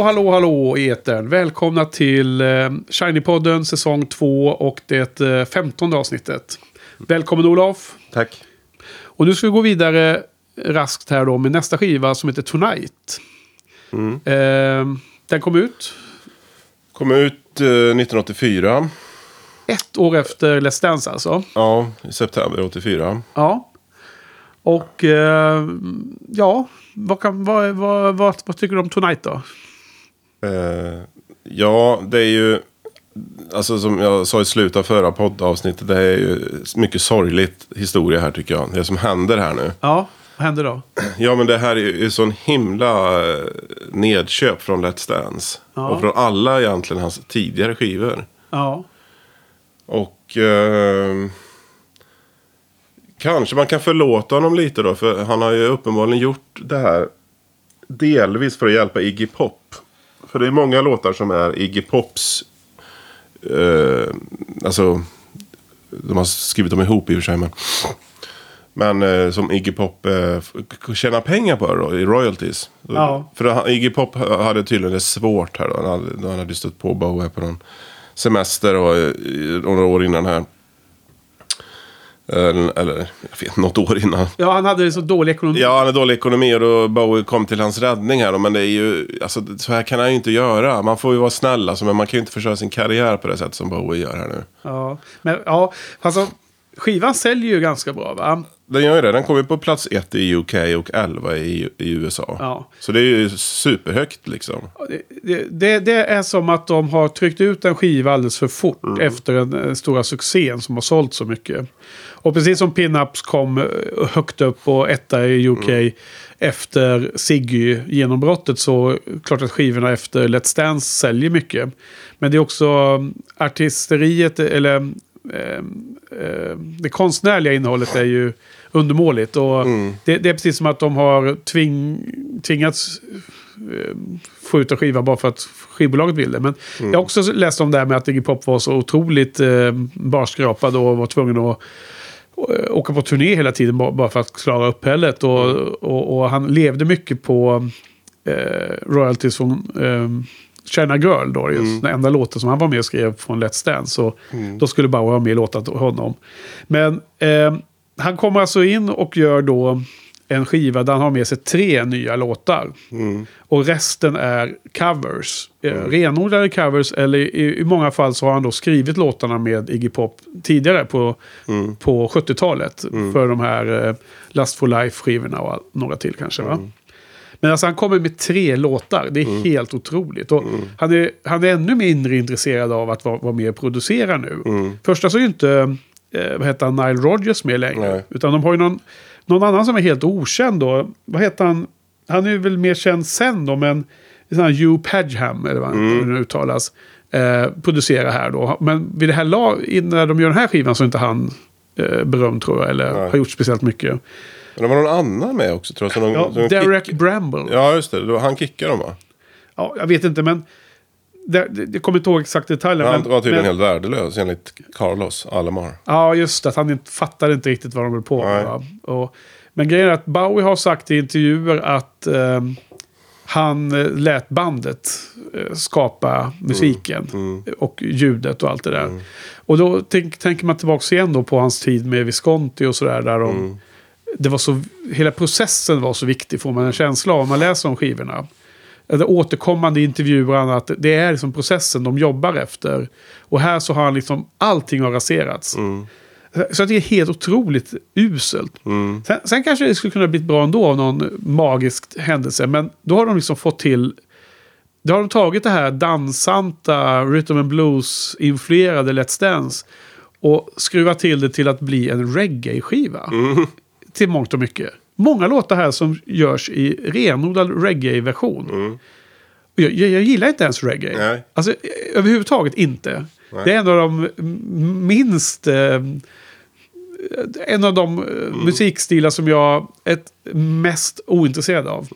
Hallå, hallå, hallå etern. Välkomna till eh, Shiny-podden säsong 2 och det eh, femtonde avsnittet. Välkommen Olof. Tack. Och nu ska vi gå vidare raskt här då med nästa skiva som heter Tonight. Eh, den kom ut Kom ut eh, 1984. ett år efter Let's Dance alltså. Ja, i september 84. Ja. Och eh, ja, vad, kan, vad, vad, vad, vad tycker du om Tonight då? Eh, ja, det är ju... Alltså som jag sa i slutet av förra poddavsnittet. Det är ju mycket sorgligt historia här tycker jag. Det som händer här nu. Ja, vad händer då? Ja men det här är ju sån himla eh, nedköp från Let's Dance. Ja. Och från alla egentligen hans tidigare skivor. Ja, Och eh, kanske man kan förlåta honom lite då. För han har ju uppenbarligen gjort det här delvis för att hjälpa Iggy Pop. För det är många låtar som är Iggy Pops. Eh, alltså, de har skrivit dem ihop i och för sig. Men, men eh, som Iggy Pop eh, tjänar pengar på då, i royalties. Ja. För han- Iggy Pop hade tydligen det svårt här då. Han hade, han hade stött på Bowie på någon semester och eh, några år innan här. Eller, eller jag vet, något år innan. ja han hade så dålig ekonomi. Ja, han hade dålig ekonomi och då Bowie kom till hans räddning här. då, Men det är ju, alltså så här kan han ju inte göra. Man får ju vara snäll alltså, men man kan ju inte förstöra sin karriär på det sätt som Bowie gör här nu. Ja, men ja, alltså skivan säljer ju ganska bra va? Den gör ju det. Den kommer på plats ett i UK och 11 i, i USA. Ja. Så det är ju superhögt liksom. Det, det, det är som att de har tryckt ut en skiva alldeles för fort efter den eh, stora succén som har sålt så mycket. Och precis som Pinups kom eh, högt upp och etta i UK efter Ziggy-genombrottet så klart att skivorna efter Let's Dance säljer mycket. Men det är också mm, artisteriet, eller eh, eh, det konstnärliga innehållet är ju undermåligt. Och det, det är precis som att de har tving, tvingats eh, få ut en skiva bara för att skivbolaget vill det. Men jag har också läst om det här med att Iggy Pop var så otroligt eh, barskrapad och var tvungen att åka på turné hela tiden bara för att klara uppehället. Och, och, och han levde mycket på eh, royalties från eh, China Girl då. Just Den enda låten som han var med och skrev från Let's Dance. Så då skulle Bauer ha med låtar till honom. Men eh, han kommer alltså in och gör då en skiva där han har med sig tre nya låtar. Och resten är covers. Eh, renodlade covers eller i, i många fall så har han då skrivit låtarna med Iggy Pop tidigare på, på 70-talet. För de här eh, Last for Life-skivorna och några till kanske. Va? Men alltså han kommer med tre låtar. Det är helt otroligt. Och han, är, han är ännu mindre intresserad av att vara, vara med och producera nu. Första så är ju inte eh, vad heter han, Nile Rodgers med längre. Nej. Utan de har ju någon, någon annan som är helt okänd då. Vad heter han? Han är väl mer känd sen då, men sån här Hugh Padgham, eller vad hur det uttalas, eh, producerar här då. Men vid det här lag, när de gör den här skivan så är inte han eh, berömd tror jag, eller Nej. har gjort speciellt mycket. Men det var någon annan med också tror jag. Som Ja, Derek kick... Bramble. Ja, just det. Han kickar dem va? Ja, jag vet inte, men... Det, jag kommer inte ihåg exakt detaljerna. Han men, var tydligen men, helt värdelös enligt Carlos Alomar. Ja, just. Att han inte, fattade inte riktigt vad de höll på med. Och, men grejen är att Bowie har sagt i intervjuer att eh, han lät bandet eh, skapa musiken. Och ljudet och allt det där. Och då tänk, tänker man tillbaka igen då på hans tid med Visconti och sådär. Där de, det var så, hela processen var så viktig får man en känsla av om man läser om skivorna. Eller återkommande intervjuer och annat. Det är liksom processen de jobbar efter. Och här så har han liksom, allting har raserats. Så att det är helt otroligt uselt. Sen, sen kanske det skulle kunna bli bra ändå av någon magisk händelse. Men då har de liksom fått till... Då har de tagit det här dansanta, rhythm and blues-influerade Let's Dance. Och skruvat till det till att bli en reggae-skiva. Till mångt och mycket. Många låtar här som görs i renodlad reggae-version. Och Jag, jag, jag gillar inte ens reggae. Nej. Alltså överhuvudtaget inte. Nej. Det är en av de minst... Eh, en av de eh, musikstilar som jag är mest ointresserad av.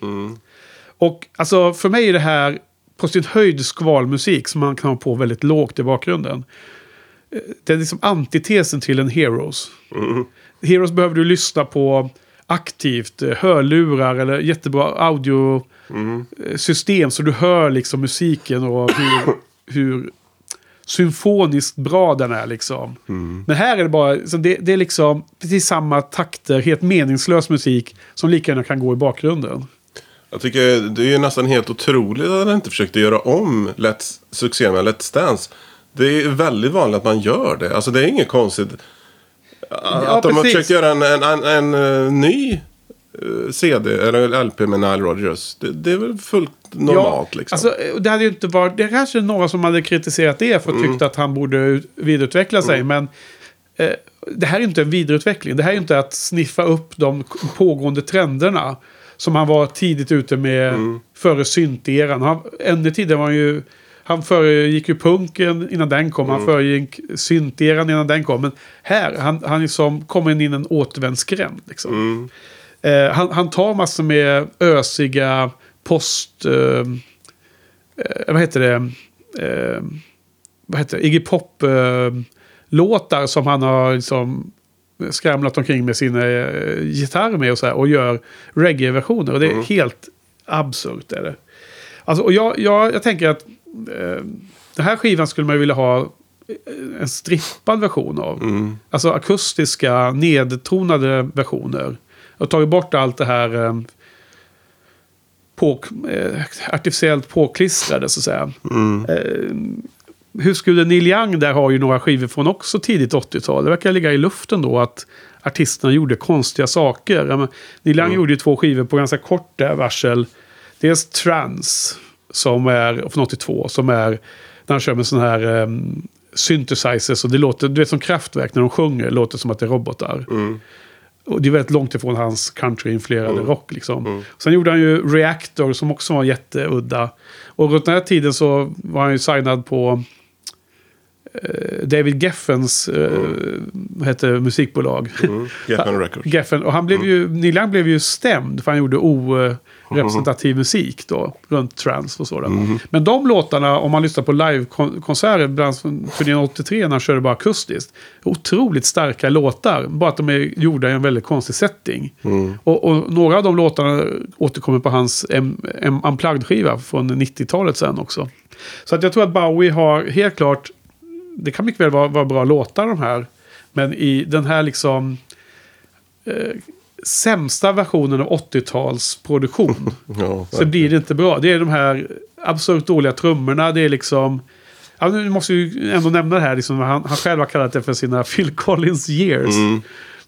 Och alltså för mig är det här på sin höjd skvalmusik som man kan ha på väldigt lågt i bakgrunden. Eh, Det är liksom antitesen till en Heroes. Heroes behöver du lyssna på aktivt, eh, hörlurar eller jättebra audiosystem så du hör liksom musiken och hur, hur symfoniskt bra den är liksom. Men här är det bara, så det, det är liksom precis samma takter, helt meningslös musik som lika gärna kan gå i bakgrunden. Jag tycker det är nästan helt otroligt att han inte försökte göra om Let's, succén med Let's Dance. Det är väldigt vanligt att man gör det. Alltså det är inget konstigt. Att de har precis. försökt göra en, en, en, en, eh, ny eh, CD eller LP med Nile Rodgers. Det, det är väl fullt normalt liksom. Alltså, eh, det hade ju inte varit... Det är kanske några som hade kritiserat det för att Mm. tyckt att han borde ut- vidareutveckla sig. Men eh, det här är ju inte en vidareutveckling. Det här är ju inte att sniffa upp de pågående trenderna. Som han var tidigt ute med Mm. före synteran. Ännu tidigare var han ju... Han föregick ju punken innan den kom. Mm. Han föregick synteran innan den kom. Men här, han, han liksom kommer in i en återvändsgränd. Liksom. Mm. Eh, han, han tar massor med ösiga post... Eh, eh, vad heter det? Eh, vad heter det? Iggy Pop-låtar som han har liksom skramlat omkring med sina eh, gitarrer med och så här. Och gör reggae-versioner. Och det är helt absurt. Är det. Alltså, och jag, jag, jag tänker att eh, den här skivan skulle man vilja ha eh, en strippad version av. Alltså akustiska, nedtonade versioner. Och tagit bort allt det här eh, på, eh, artificiellt påklistrade så att säga. Eh, Husguden Neil Young där har ju några skivor från också tidigt 80-tal. Det verkar ligga i luften då att artisterna gjorde konstiga saker. Neil Young gjorde ju två skivor på ganska kort eh, varsel. Dels Trans, som är från 82, som är när han kör med sån här um, synthesizers. Och det låter, du vet som kraftverk när de sjunger, låter som att det är robotar. Och det är väldigt långt ifrån hans country-influerade rock. Liksom. Sen gjorde han ju Reactor som också var jätteudda. Och runt den här tiden så var han ju signad på David Geffens eh, heter det, musikbolag. Mm. Geffen Records. Geffen, och han blev ju, Neil Young blev ju stämd för han gjorde orepresentativ musik då. Runt trans och sådant. Men de låtarna, om man lyssnar på livekonserter, bland annat turnén 83 när han körde bara akustiskt. Otroligt starka låtar. Bara att de är gjorda i en väldigt konstig setting. Och, och några av de låtarna återkommer på hans M- M- Unplugged-skiva från 90-talet sen också. Så att jag tror att Bowie har helt klart det kan mycket väl vara, vara bra låtar de här. Men i den här liksom eh, sämsta versionen av 80-talsproduktion Ja, så blir det inte bra. Det är de här absurt dåliga trummorna. Det är liksom... Ja, nu måste ju ändå nämna det här. Liksom, han, han själv har kallat det för sina Phil Collins years.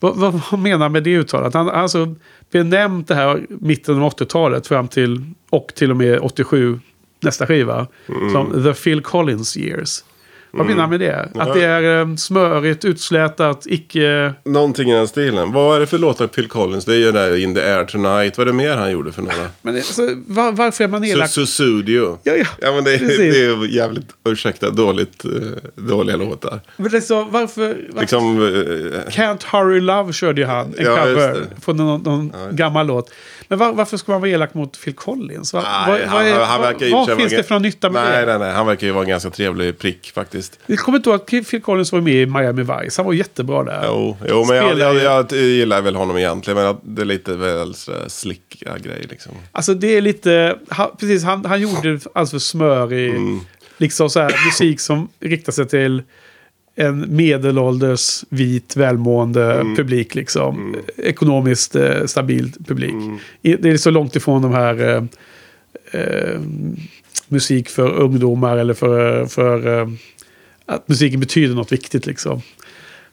Vad, vad, vad menar med det uttalat? Han har alltså benämnt det här mitten av 80-talet fram till och till och med 87 nästa skiva. Som The Phil Collins years. Vad menar han med det? Att det är um, smörigt, utslätat, icke... Någonting i den stilen. Vad är det för låtar Phil Collins? Det är ju där In the Air Tonight. Vad är det mer han gjorde för några? Men alltså, var, varför är man elak? Susudio. Ja, ja. Ja men det är, det är jävligt, ursäkta, dåligt, eh, dåliga låtar. Men så, varför... varför Liksom, eh, Can't Hurry Love körde ju han. En Ja, cover från någon, någon gammal låt. Men var, varför ska man vara elak mot Phil Collins? Va, nej, vad, är, han, han vad, vad finns det för nytta med nej, det? Nej, nej, han verkar ju vara en ganska trevlig prick faktiskt. Jag kommer inte ihåg att Phil Collins var med i Miami Vice. Han var jättebra där. Jo, jo men jag, jag, jag gillar väl honom egentligen. Men det är lite väl slicka grej liksom. Alltså det är lite... Han, precis, han, han gjorde alldeles för smörig... Mm. Liksom så här musik som riktar sig till en medelålders, vit, välmående Mm. publik. Liksom. Ekonomiskt eh, stabil publik. Mm. Det är så långt ifrån de här... Eh, eh, musik för ungdomar eller för, för eh, att musiken betyder något viktigt liksom.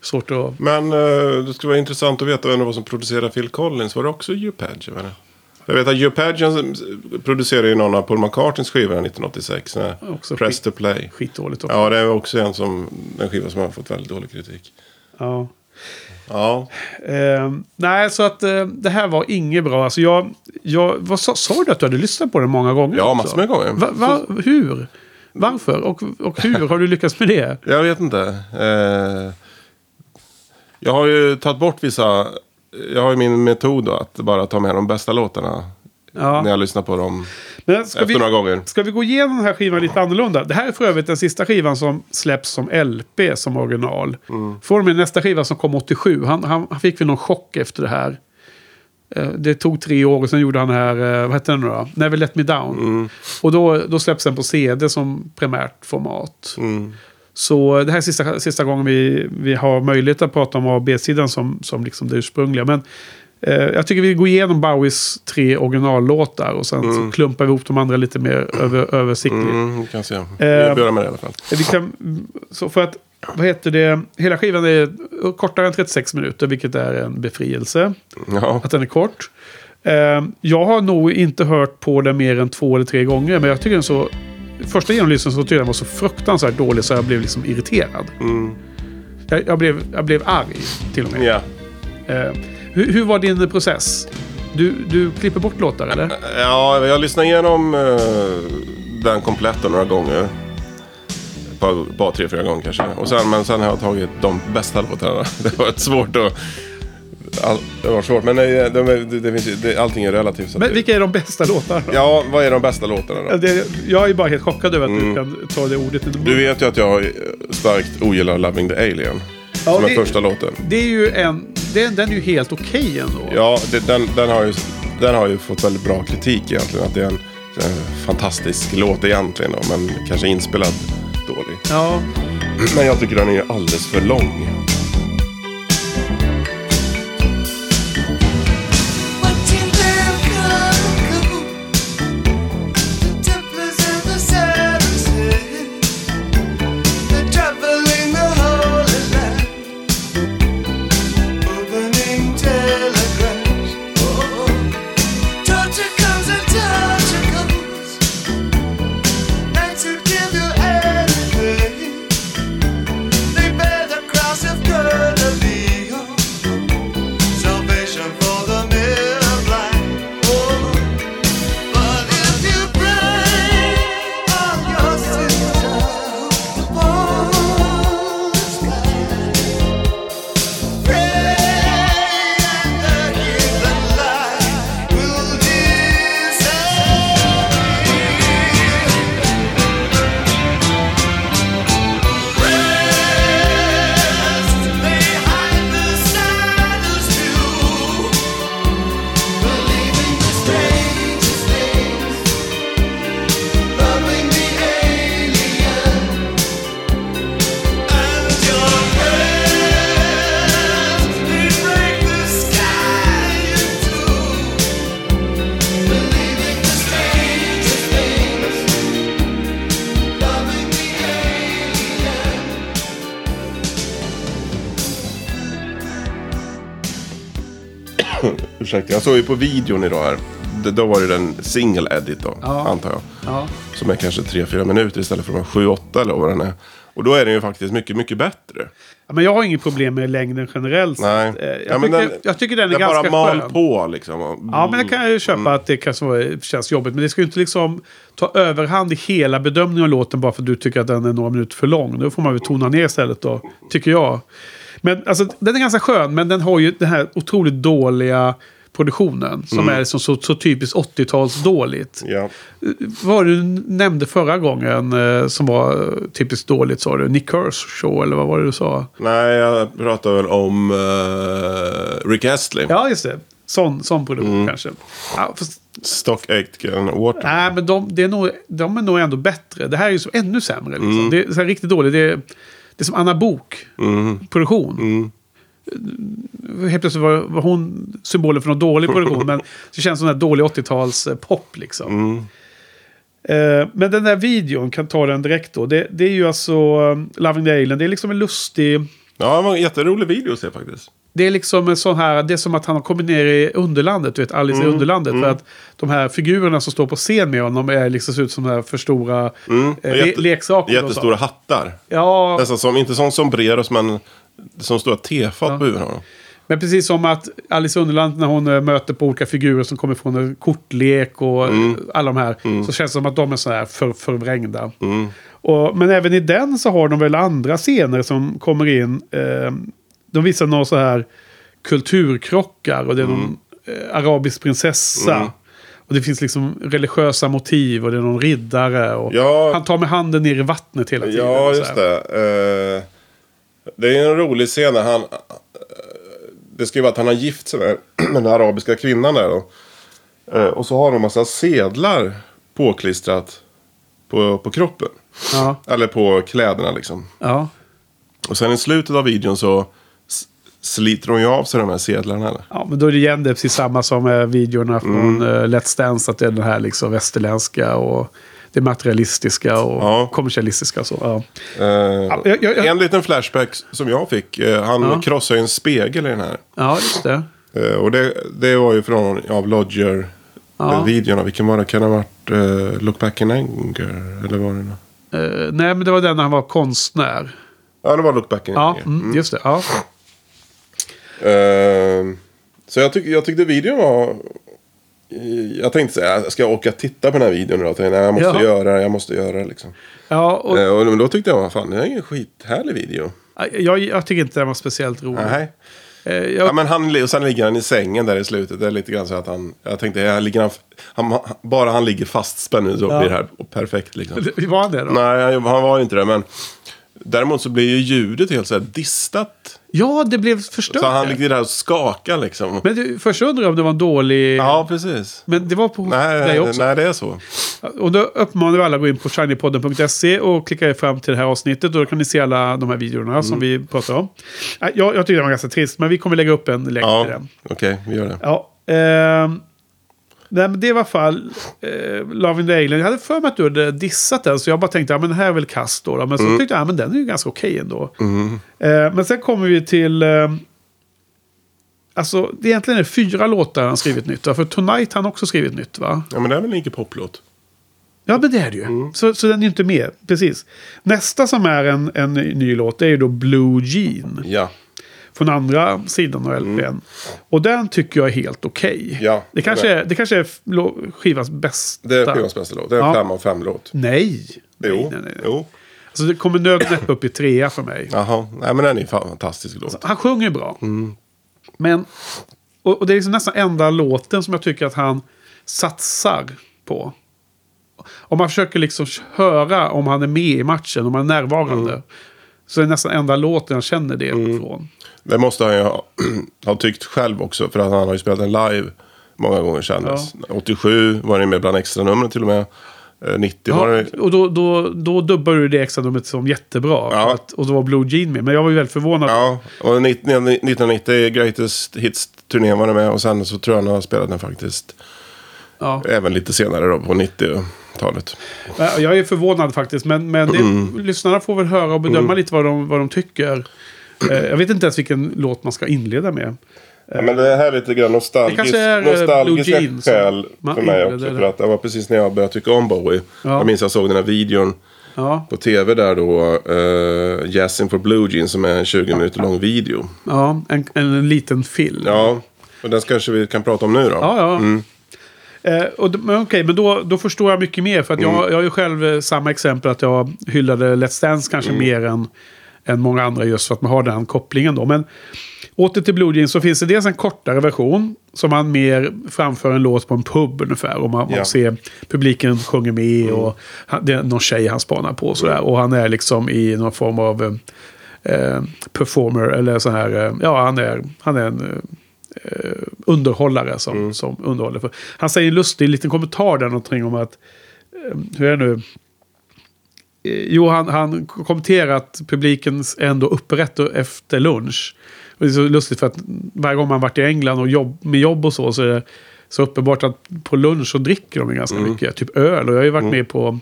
Svårt att... Men eh, det skulle vara intressant att veta vem det var som producerade Phil Collins. Var det också? Var det? Jag vet att Upage producerade ju någon av Paul McCartneys skivor 1986. nej. Också Press skit- to play. Skitdåligt också. Ja, det är också en, som, en skiva som har fått väldigt dålig kritik. Ja. Ja, Eh, nej, så att eh, det här var inget bra. Alltså jag, jag, vad sa, sa du att du hade lyssnat på den många gånger? ja massor med gånger. Va, va, hur? Varför? Och, och hur har du lyckats med det? Jag vet inte. Eh, jag har ju tagit bort vissa... Jag har ju min metod då, att bara ta med de bästa låtarna. Ja. När jag lyssnar på dem Men ska, efter vi, några gånger. ska vi gå igenom den här skivan lite annorlunda? Det här är för övrigt den sista skivan som släpps som LP som original. Mm. Från med nästa skiva som kom 87. Han, han, han fick väl någon chock efter det här. Eh, Det tog tre år och sen gjorde han det här, eh, vad hette den nu då? Never Let Me Down. Mm. Och då, då släpps den på CD som primärt format. Mm. Så det här är sista, sista gången vi, vi har möjlighet att prata om A och B-sidan som, som liksom det ursprungliga. Men eh, jag tycker vi går igenom Bowies tre originallåtar och sen så klumpar vi ihop de andra lite mer över, översiktligt. Mm, vi kan se. Vi Eh, börjar med det i alla fall. Vi kan, så för att, vad heter det, hela skivan är kortare än 36 minuter, vilket är en befrielse. Ja. Att den är kort. Eh, jag har nog inte hört på den mer än två eller tre gånger, men jag tycker den så... Första genomlyssningen så tyckte jag den var så fruktansvärt dålig så jag blev liksom irriterad. Mm. Jag, jag, blev, jag blev arg till och med. ja. Eh, hur, hur var din process? Du, du klipper bort låtar eller? Ja, jag lyssnade igenom uh, den komplett några gånger. Ett par, par, tre, fyra gånger kanske. Och sen, men sen har jag tagit de bästa låtarna. Det var svårt att... All, det var svårt, men det, det, det, finns ju- det, allting är relativt. Så Men vilka är de bästa låtarna? då? Ja, vad är de bästa låtarna då? Det, jag är bara helt chockad över att du kan ta det ordet. Mm. Du vet ju att jag starkt ogillar Loving the Alien. Ja, som är det- första låten. Det är ju en... Den, den är ju helt okej ändå. Ja, det, den, den, har ju, den har ju fått väldigt bra kritik egentligen. Att det är en, en fantastisk låt egentligen. Då, men kanske inspelad dålig. Ja. Men jag tycker den är alldeles för lång. Ju på videon idag här. Det, då var det den single edit då, Ja. antar jag. ja. Som är kanske 3-4 minuter istället för de 7-8 eller vad den är. Och då är den ju faktiskt mycket, mycket bättre. Ja, Men jag har inget problem med längden generellt. Nej. Eh, Jag, Ja, tycker, den- jag tycker den är Den ganska bara mal skön. på liksom. Ja, men det kan jag ju köpa att det kanske var- känns jobbigt. Men det ska ju inte liksom ta överhand i hela bedömningen av låten bara för att du tycker att den är några minuter för lång. Då får man väl tona ner istället då, tycker jag. Men alltså, den är ganska skön, men den har ju den här otroligt dåliga produktionen. Som är så, så, så typiskt 80-tals dåligt. Ja. Vad var det du nämnde förra gången eh, som var eh, typiskt dåligt? Sa du Nick Kershaw eller vad var det du sa? Nej, jag pratar väl om uh, Rick Astley. Ja, just det. Sån, sån produktion kanske. Ja, fast, Stock Aitken Water. nej, men de, det är nog, de är nog ändå bättre. Det här är ju så ännu sämre. Liksom. Det är så riktigt dåligt. Det är, det är som Anna Bok produktion. Helt plötsligt var, var hon symbolen för någon dålig produktion. men det känns som en dålig 80-tals eh, pop liksom. Eh, men den där videon, kan ta den direkt då. Det, det är ju alltså um, Loving the Alien. Det är liksom en lustig... Ja, det var en jätterolig video att se faktiskt. Det är liksom en sån här, det är som att han har kommit ner i underlandet, du vet, Alice Mm, i underlandet. För att de här figurerna som står på scen med honom är liksom ser ut som de här för stora Mm, eh, jätte- le- leksaker. Jättestora hattar. Ja, Nästan som, inte som sombreros, men som stora tefat på huvudet. har de. men precis som att Alice i underlandet när hon eh, möter på olika figurer som kommer från en kortlek och Mm. alla de här. Så känns det som att de är så här för, förvrängda. Mm. Och, men även i den så har de väl andra scener som kommer in. Eh, de visar några så här kulturkrockar och det är någon eh, arabisk prinsessa. Mm. Och det finns liksom religiösa motiv och det är någon riddare. Och Ja. Han tar med handen ner i vattnet hela tiden. Ja, just det. Eh, det är en rolig scen när han... eh, det ska ju vara att han har gift sig med, med den arabiska kvinnan där då. Eh, och så har de massa sedlar påklistrat på, på kroppen. Ja, Eller på kläderna liksom. ja. Och sen i slutet av videon så sliter de ju av sig de här sedlarna. Eller? Ja, men då är det igen det precis samma som med videorna från Mm. eh, Let's Dance. Att det är det här liksom västerländska och det materialistiska och Ja. kommersialistiska. Så, ja. Eh, jag- jag- En liten flashback som jag fick. Eh, han Ja. krossade en spegel i den här. ja, just det. Eh, och det, det var ju från av Lodger. Ja. eh, Videorna. Vilken var det? Kan det ha varit eh, Look Back in Anger? Eller var det Eh, nej, men det var den när han var konstnär. Ja, det var Look Back in Ja, Anger. mm, just det. Ja. Eh, så jag, tyck, jag tyckte videon var... Jag tänkte säga, ska jag åka och titta på den här videon tänkte, nej, jag måste Ja. göra det, jag måste göra det liksom. Ja, och, Eh, och då tyckte jag, vad fan, det är ingen skithärlig video. jag, jag tycker inte den var speciellt rolig. Nej. Eh, jag, Ja, men han, och sen ligger han i sängen där i slutet. Det är lite grann så att han... Jag tänkte, jag ligger han, han, bara han ligger fastspänd nu så Ja. blir det här perfekt liksom. var han det då? Nej, han han var inte det. Men däremot så blir ju ljudet helt så här distat. Ja, det blev förstört. Så han ligger där och skakar liksom. Men du, först undrade jag om det var en dålig... Ja, precis. Men det var på Nej, dig också. nej, det är så. Och då uppmanar vi alla att gå in på shinypodden.se och klicka er fram till det här avsnittet. Och då kan ni se alla de här videorna Mm. som vi pratar om. Jag, jag tycker det var ganska trist, men vi kommer lägga upp en länk till Ja, den. okej, vi gör det. Ja, ehm, nej, men det var i alla fall eh, Love in the Alien. Jag hade för mig att du hade dissat den, så jag bara tänkte, ja men det här är väl kast då. då. Men så Mm. tyckte jag, ja men den är ju ganska okej ändå. Eh, men sen kommer vi till... Eh, alltså, det egentligen är fyra låtar han skrivit nytt. va? För Tonight har han också skrivit nytt va? Ja, men det är väl en Pop-låt? Ja, men det är det ju. Mm. Så, så den är ju inte med. Precis. Nästa som är en, en ny låt är ju då Blue Jean. Ja. Från andra sidan av LPn. Och den tycker jag är helt okej. Mm. Ja, det, kanske är, det kanske är skivans bästa. Det är skivans bästa låt. Det är en Ja. fem av fem-låt. Nej. Jo. Nej, nej, nej. jo. Alltså, det kommer nödnäpp upp i trea för mig. Jaha. Nej, men den är fantastisk låt. Han sjunger bra. Mm. Men, och, och det är liksom nästan enda låten som jag tycker att han satsar på. Om man försöker liksom höra om han är med i matchen, om han är närvarande. Mm. Så är det nästan enda låten jag känner det från. Det måste han ju ha, ha tyckt själv också. För att han har ju spelat den live många gånger kändes. 87 var det med bland extra numren till och med. Eh, 90 var Ja, det... och då, då, då dubbar du det extra numret som jättebra. Ja. Att, och då var Blue Jean med. Men jag var ju väldigt förvånad. Ja, och 19- 1990 Greatest Hits-turnén var det med. Och sen så tror jag han har spelat den faktiskt Ja. även lite senare då på 90-talet. Ja, Jag är förvånad faktiskt. Men, men det, Mm. lyssnarna får väl höra och bedöma lite vad de, vad de tycker. Eh, jag vet inte ens vilken låt man ska inleda med. Ja, men det här är lite grann nostalgisk, Det kanske är, eh, nostalgiska Jeans skäl för mig också. det. För att det var precis när jag började tycka om Bowie. Ja. Jag minns jag såg den här videon Ja, på tv där då. Uh, Jazzing for Blue Jeans som är en 20 minuter lång video. ja en, en liten film. Ja, och den kanske vi kan prata om nu då. Ja, ja. Mm. Eh, och, men okej, men då, då förstår jag mycket mer. För att Mm. jag, jag har ju själv eh, samma exempel att jag hyllade Let's Dance kanske Mm. mer än, än många andra just för att man har den kopplingen då. Men åter till Blue Jeans så finns det dels en kortare version som man mer framför en låt på en pub ungefär. Och man, Ja. Mm. man ser publiken sjunger med och han, det är någon tjej han spanar på och sådär. Och han är liksom i någon form av eh, eh, performer eller så här. Eh, ja, han är, han är en eh, underhållare som, Mm. som underhåller. För, han säger en lustig liten kommentar där någonting om att, eh, hur är det nu? Eh, Jo, han, han kommenterar att publiken ändå upprätt efter lunch. Och det är så lustigt för att varje gång man varit i England och jobb, med jobb och så, så är det Så uppenbart att på lunch så dricker de ganska mycket. Typ öl. Och jag har ju varit med på,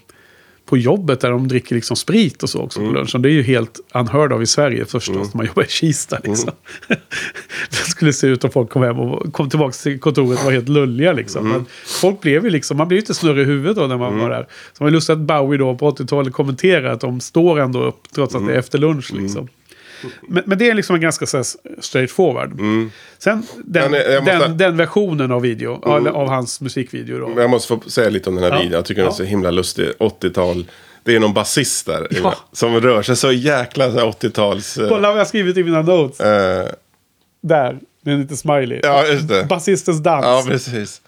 på jobbet där de dricker liksom sprit och så också på lunchen. Det är ju helt unheard av i Sverige förstås när man jobbar i Kista. Liksom. det skulle se ut om folk kom hem och kom tillbaka till kontoret och var helt lulliga. Liksom. Men folk blev ju liksom, man blev ju inte snurrig i huvudet då när man var där. Så det var lustigt att Bowie då på 80-talet kommenterar att de står ändå upp trots att det är efter lunch. Liksom. Men, men det är liksom en ganska så här straight forward. Sen den, jag måste- den, den versionen av video, eller av hans musikvideo då. Jag måste få säga lite om den här Ja. videon. Jag tycker den är Ja. så himla lustig. 80-tal. Det är någon basist där. Ja. Som rör sig så jäkla så här 80-tals... eh, Kolla vad jag skrivit i mina notes. eh, Där, med en liten smiley. ja, just det. Basistens dans. Ja, precis.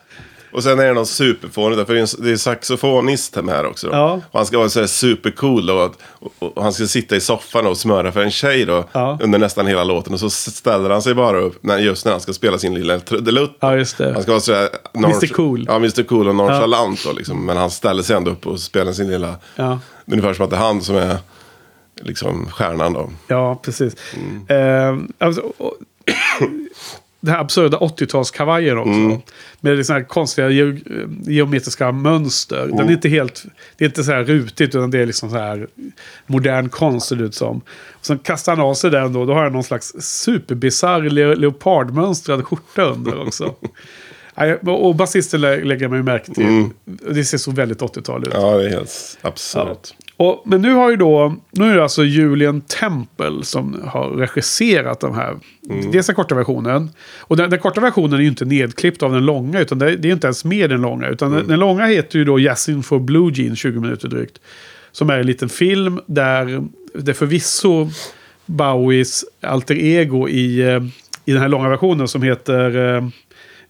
Och sen är det någon superfånig för det är en, det är saxofonist här också. Då. Ja. Och han ska vara så här supercool då, och, och, och han ska sitta i soffan och smöra för en tjej då. Ja. Under nästan hela låten. Och så ställer han sig bara upp när, just när han ska spela sin lilla trudelutt. Ja, just det. Han ska vara sådär... Mr. Cool. Ja, Mr Cool och nonchalant då liksom. Men han ställer sig ändå upp och spelar sin lilla... Ja. Ungefär som att det är han som är liksom stjärnan då. Ja, precis. Mm. Eh, alltså, och, den här absurda 80-talskavajen också. Mm. Med såna här konstiga ge geometriska mönster. Den är inte helt... Det är inte så här rutigt utan det är liksom så här modern konst ser det ut som. Och sen kastar han av sig den då. Då har han någon slags superbisarr le leopardmönstrad skjorta under också. Och basisten lä- lägger man ju märke till. Det ser så väldigt 80-tal ut. Mm. Ja, det är helt absurt. Och, men nu har ju då, nu är det alltså Julian Temple som har regisserat de här. Dels den korta versionen. Och den, den korta versionen är ju inte nedklippt av den långa, utan det, det är inte ens med den långa. Utan den, den långa heter ju då Yasin for Blue Jean, 20 minuter drygt. Som är en liten film där det förvisso Bowies alter ego i, eh, i den här långa versionen som heter eh,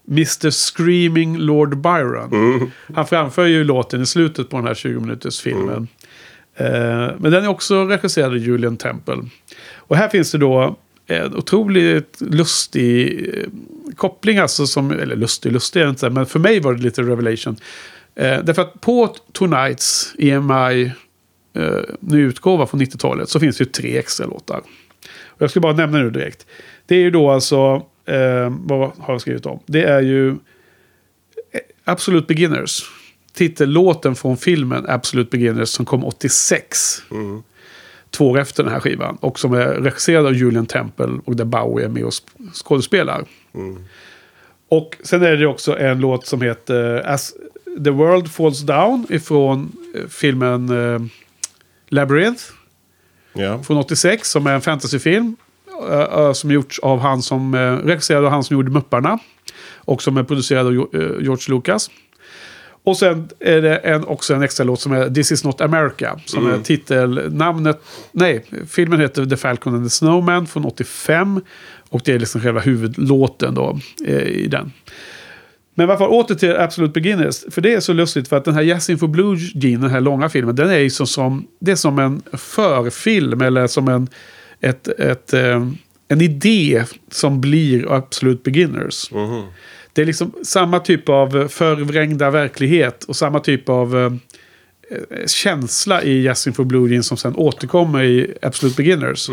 Mr. Screaming Lord Byron. Han framför ju låten i slutet på den här 20 minuters filmen. Eh, men den är också regisserad av Julian Temple. Och här finns det då en otroligt lustig eh, koppling, alltså som, eller lustig, lustig är det inte, men för mig var det lite revelation. Eh, därför att på Tonight's EMI eh, ny utgåva från 90-talet så finns det ju tre extra låtar. Och jag ska bara nämna nu direkt. Det är ju då alltså, eh, vad har jag skrivit om? Det är ju Absolut Absolute Beginners. Titellåten från filmen Absolute Beginners som kom 86. Två år efter den här skivan. Och som är regisserad av Julian Temple och där Bowie är med och sp- skådespelar. Och sen är det också en låt som heter As the World Falls Down ifrån eh, filmen eh, Labyrinth Ja. från 86 som är en fantasyfilm. eh, eh, som gjorts av han som uh, regisserade av han som gjorde Mupparna. Och som är producerad av eh, George Lucas. Och sen är det en, också en extra låt som är This is not America. Som är titelnamnet. Nej, filmen heter The Falcon and the Snowman från 85. Och det är liksom själva huvudlåten då eh, i den. Men fall åter till Absolute Beginners. För det är så lustigt för att den här Yasin for Blue Jean, den här långa filmen, den är ju så som, det är som en förfilm eller som en, ett, ett, eh, en idé som blir Absolute Beginners. Det är liksom samma typ av förvrängda verklighet och samma typ av eh, eh, känsla i Yasin for Blue Jean som sen återkommer i Absolute Beginners.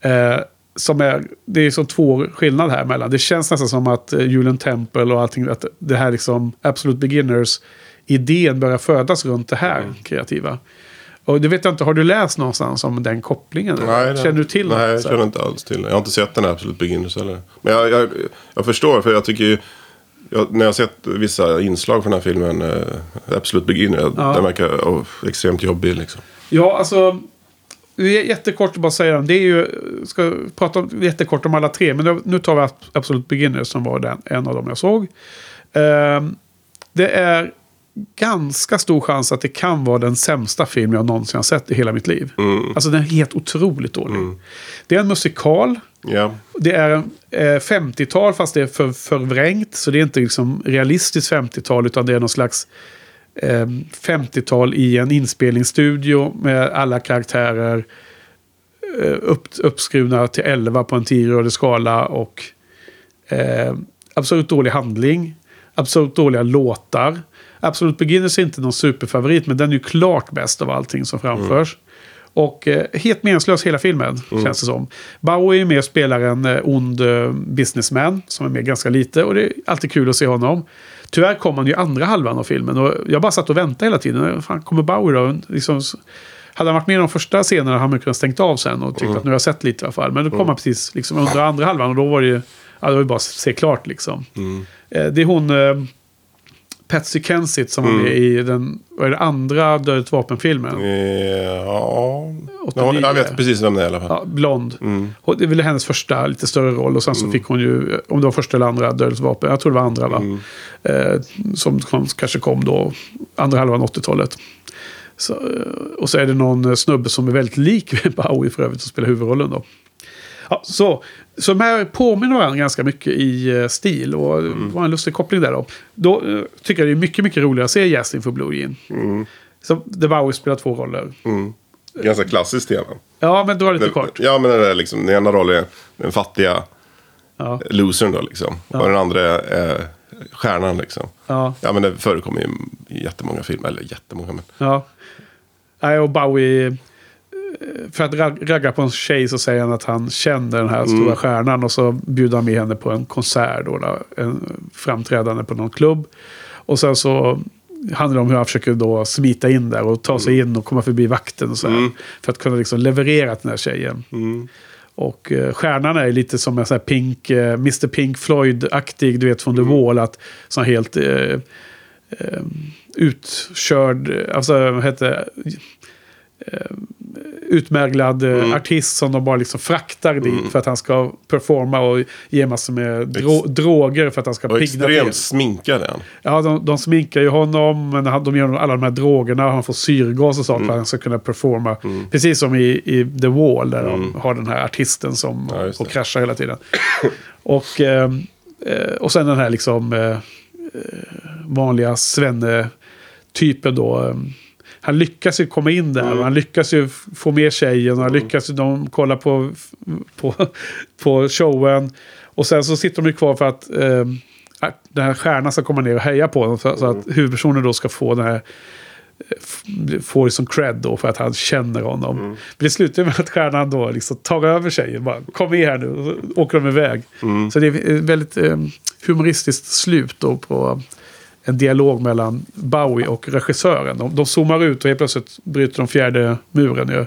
Eh, som är, det är som två skillnader här mellan. Det känns nästan som att eh, Julian Temple och allting, att det här liksom Absolute Beginners idén börjar födas runt det här kreativa. Och det vet jag inte, har du läst någonstans om den kopplingen? det- Känner du till Nej, något jag känner inte alls till det. Jag har inte sett den här Absolut Beginners heller. Men jag, jag, jag förstår, för jag tycker ju... Jag, när jag har sett vissa inslag från den här filmen, eh, Absolut Beginner, Ja. den verkar oh, extremt jobbig liksom. Ja, alltså. Det är jättekort att bara säga den. Det är ju, ska prata om, jättekort om alla tre. Men nu tar vi Absolut Beginner som var den, en av dem jag såg. Ehm, det är ganska stor chans att det kan vara den sämsta film jag någonsin har sett i hela mitt liv. Alltså den är helt otroligt dålig. Det är en musikal. Ja, Det är eh, 50-tal fast det är för, förvrängt. Så det är inte liksom realistiskt 50-tal utan det är någon slags eh, 50-tal i en inspelningsstudio med alla karaktärer eh, upp, uppskruvna till 11 på en 10-gradig skala. Och eh, absolut dålig handling. Absolut dåliga låtar. Absolut Beginners är inte någon superfavorit men den är ju klart bäst av allting som framförs. Och eh, helt meningslös hela filmen, känns det som. Bowie är med och spelar en eh, ond eh, businessman som är med ganska lite. Och det är alltid kul att se honom. Tyvärr kom han ju andra halvan av filmen. Och jag bara satt och väntade hela tiden. Fan, kommer Bowie då? Liksom, hade han varit med i de första scenerna hade han kunnat stängt av sen och tyckt att nu har jag sett lite i alla fall. Men då kom han precis liksom, under andra halvan och då var det ju... Ja, det var ju bara att se klart liksom. Eh, Det är hon... Eh, Patsy Kensit som var med i den vad är det, andra Dödligt vapen-filmen. Ja, Åtta, ja, nio. jag vet precis vem det är i alla fall. Ja, blond. Mm. Det är väl hennes första lite större roll. Och sen så fick hon ju, om det var första eller andra Dödligt vapen, jag tror det var andra va? Mm. Eh, som kom, kanske kom då, andra halvan 80-talet. Så, eh, och så är det någon eh, snubbe som är väldigt lik Bowie för övrigt som spelar huvudrollen då. Ja, så, så de här påminner varandra ganska mycket i eh, stil. Och det var en lustig koppling där då. Då eh, tycker jag det är mycket, mycket roligare att se Jastin för Blue Jean. Så där Bowie spelar två roller. Ganska klassiskt tema. Ja, men dra lite kort. Ja, men det är liksom, den ena rollen är den fattiga Ja. losern då liksom. Och den andra är, är stjärnan liksom. Ja. Ja, men det förekommer ju i jättemånga filmer. Eller jättemånga, men... Ja. Nej, och Bowie... För att rag- ragga på en tjej så säger han att han känner den här stora stjärnan. Och så bjuder han med henne på en konsert. Då, en framträdande på någon klubb. Och sen så handlar det om hur han försöker då smita in där och ta sig in och komma förbi vakten. Och så här, För att kunna liksom leverera till den här tjejen. Och eh, stjärnan är lite som en sån här Pink, eh, Mr Pink Floyd-aktig, du vet från The Wall. Att sån helt eh, eh, utkörd, alltså vad heter utmärglad eh, artist som de bara liksom fraktar dit för att han ska performa och ge massor med dro- droger för att han ska Och pigna till. extremt sminkad är han. Ja, de, de sminkar ju honom, men han- de ger honom alla de här drogerna. Han får syrgas och sånt för att han ska kunna performa. Precis som i, i The Wall, där de har den här artisten som Ja, och kraschar hela tiden. och, eh, eh, och sen den här liksom eh, eh, vanliga svenne-typen då. eh, Han lyckas ju komma in där och han lyckas ju få med tjejen och han lyckas ju, de kollar på, på, på showen. Och sen så sitter de ju kvar för att eh, den här stjärnan ska komma ner och heja på honom. Så, så att huvudpersonen då ska få den här eh, får som cred då för att han känner honom. Men det slutar med att stjärnan då liksom tar över tjejen. Bara, Kom med här nu. Och så åker de iväg. Så det är ett väldigt eh, humoristiskt slut då på en dialog mellan Bowie och regissören. De, de zoomar ut och helt plötsligt bryter de fjärde muren. Ju.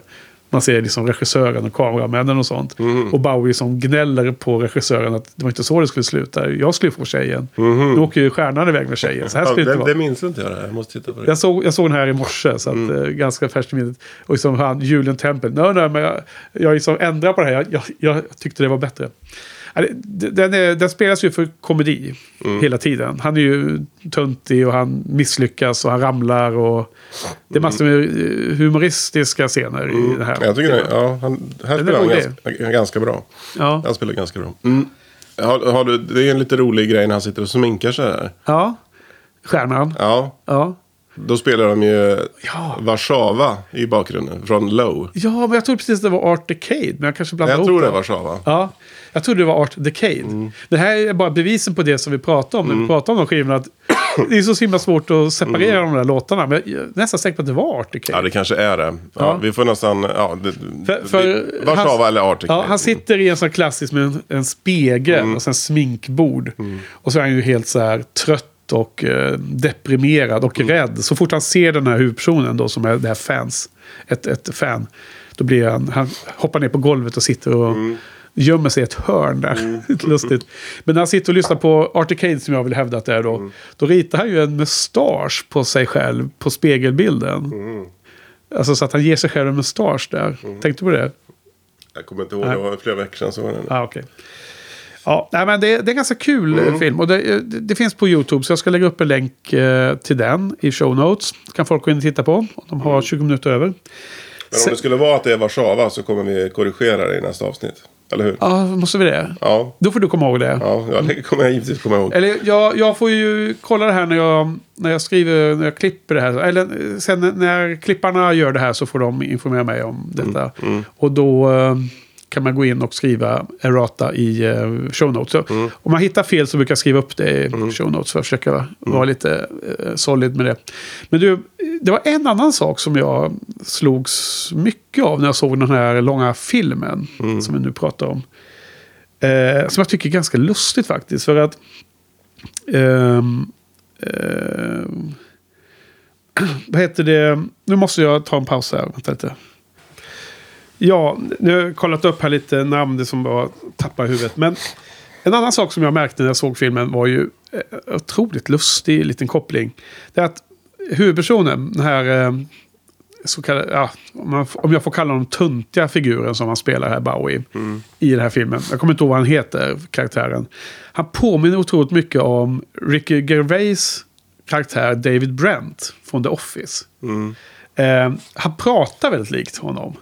Man ser liksom regissören och kameramännen och sånt. Och Bowie som gnäller på regissören att det var inte så det skulle sluta. Jag skulle få tjejen. Nu åker ju stjärnan iväg med tjejen. Så här Ja, skulle det inte vara. det minns inte jag. Det. Jag måste titta på det. Jag såg, jag såg den här i morse, så att, eh, ganska färskt i minnet. Och liksom han, Julian Temple. Nej, nej, men jag, jag liksom ändrar på det här. Jag, jag, jag tyckte det var bättre. Den, är, den spelas ju för komedi hela tiden. Han är ju töntig och han misslyckas och han ramlar. Och det är massor med eh, humoristiska scener i den här. Jag tycker det, ja, han, här spelar han ganska, ganska bra. Ja. Han spelar ganska bra. Mm. Har, har du, det är en lite rolig grej när han sitter och sminkar sig där. ja. Stjärnan. Ja, Ja. Då spelar de ju Ja. Warszawa i bakgrunden från Low. ja, men jag tror precis det var Art Decade. Men jag kanske blandar Jag ihop tror det är Warszawa. Ja, jag trodde det var Art Decade. Det här är bara bevisen på det som vi pratade om när vi pratade om de skivorna. Att det är så himla svårt att separera de där låtarna. Men jag är nästan säker på att det var Art Decade. Ja, det kanske är det. Ja, Ja. Vi får nästan... Ja, det, För- för det, Warszawa han- eller Arctic. Ja, han sitter i en sån klassisk med en, en spegel och sen sminkbord. Och så är han ju helt så här trött och eh, deprimerad och rädd. Så fort han ser den här huvudpersonen då som är det här fans, ett, ett fan. Då blir han, han hoppar ner på golvet och sitter och gömmer sig i ett hörn där. Lite lustigt. Men när han sitter och lyssnar på Articade som jag vill hävda att det är då. Då ritar han ju en mustasch på sig själv på spegelbilden. Alltså så att han ger sig själv en mustasch där. Tänkte du på det? Jag kommer inte ihåg, det var flera veckor sedan jag såg den. Ah, okej. Ja, nej, men det, det är en ganska kul eh, film. Och det, det, det finns på YouTube, så jag ska lägga upp en länk eh, till den i show notes. kan folk gå in och titta på om de har 20 minuter över. Men om det skulle vara att det är Warszawa så kommer vi korrigera det i nästa avsnitt. Eller hur? Ja, måste vi det? Ja, Då får du komma ihåg det. ja, ja det kommer jag givetvis komma ihåg. Eller jag, jag får ju kolla det här när jag, när jag skriver, när jag klipper det här. Eller eh, sen när klipparna gör det här så får de informera mig om detta. Och då, eh, kan man gå in och skriva errata i eh, show notes. Så Om man hittar fel så brukar jag skriva upp det i show notes för att försöka vara lite eh, solid med det. Men du, det var en annan sak som jag slogs mycket av när jag såg den här långa filmen som vi nu pratar om. Eh, som jag tycker är ganska lustigt faktiskt. För att... ehm, ehm, vad heter det? Nu måste jag ta en paus här. Vänta lite. Ja, nu har jag kollat upp här lite namn som bara tappar huvudet. Men en annan sak som jag märkte när jag såg filmen var ju eh, otroligt lustig liten koppling. Det är att huvudpersonen, den här eh, så kallade, ja, om, jag får kalla honom tuntiga figuren som han spelar här, Bowie, i den här filmen. Jag kommer inte ihåg vad han heter, karaktären. Han påminner otroligt mycket om Ricky Gervais karaktär David Brent från The Office. Eh, han pratar väldigt likt honom.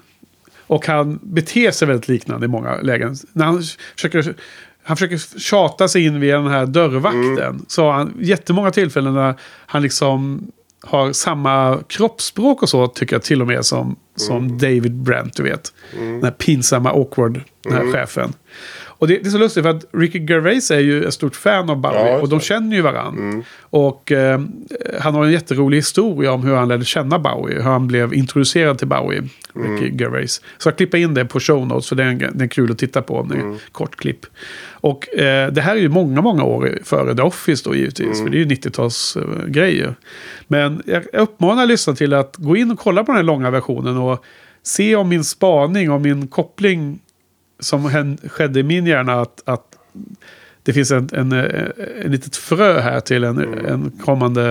Och han beter sig väldigt liknande i många lägen. När han försöker, han försöker tjata sig in via den här dörrvakten. Så har han jättemånga tillfällen när han liksom har samma kroppsspråk och så tycker jag till och med som, som David Brent, du vet. Den här pinsamma, awkward, den här chefen. Och det, det är så lustigt för att Ricky Gervais är ju ett stort fan av Bowie Ja, och de känner ju varandra. Och eh, han har en jätterolig historia om hur han lärde känna Bowie. Hur han blev introducerad till Bowie, Ricky Gervais. Så jag klipper in det på show notes för det är, en, det är kul att titta på. Det är en kort klipp. Och eh, det här är ju många, många år före The Office då givetvis. För det är ju 90-talsgrejer. Men jag uppmanar lyssnarna till att gå in och kolla på den här långa versionen. Och se om min spaning, om min koppling som hän- skedde i min hjärna att, att det finns en, en, en, litet frö här till en, en kommande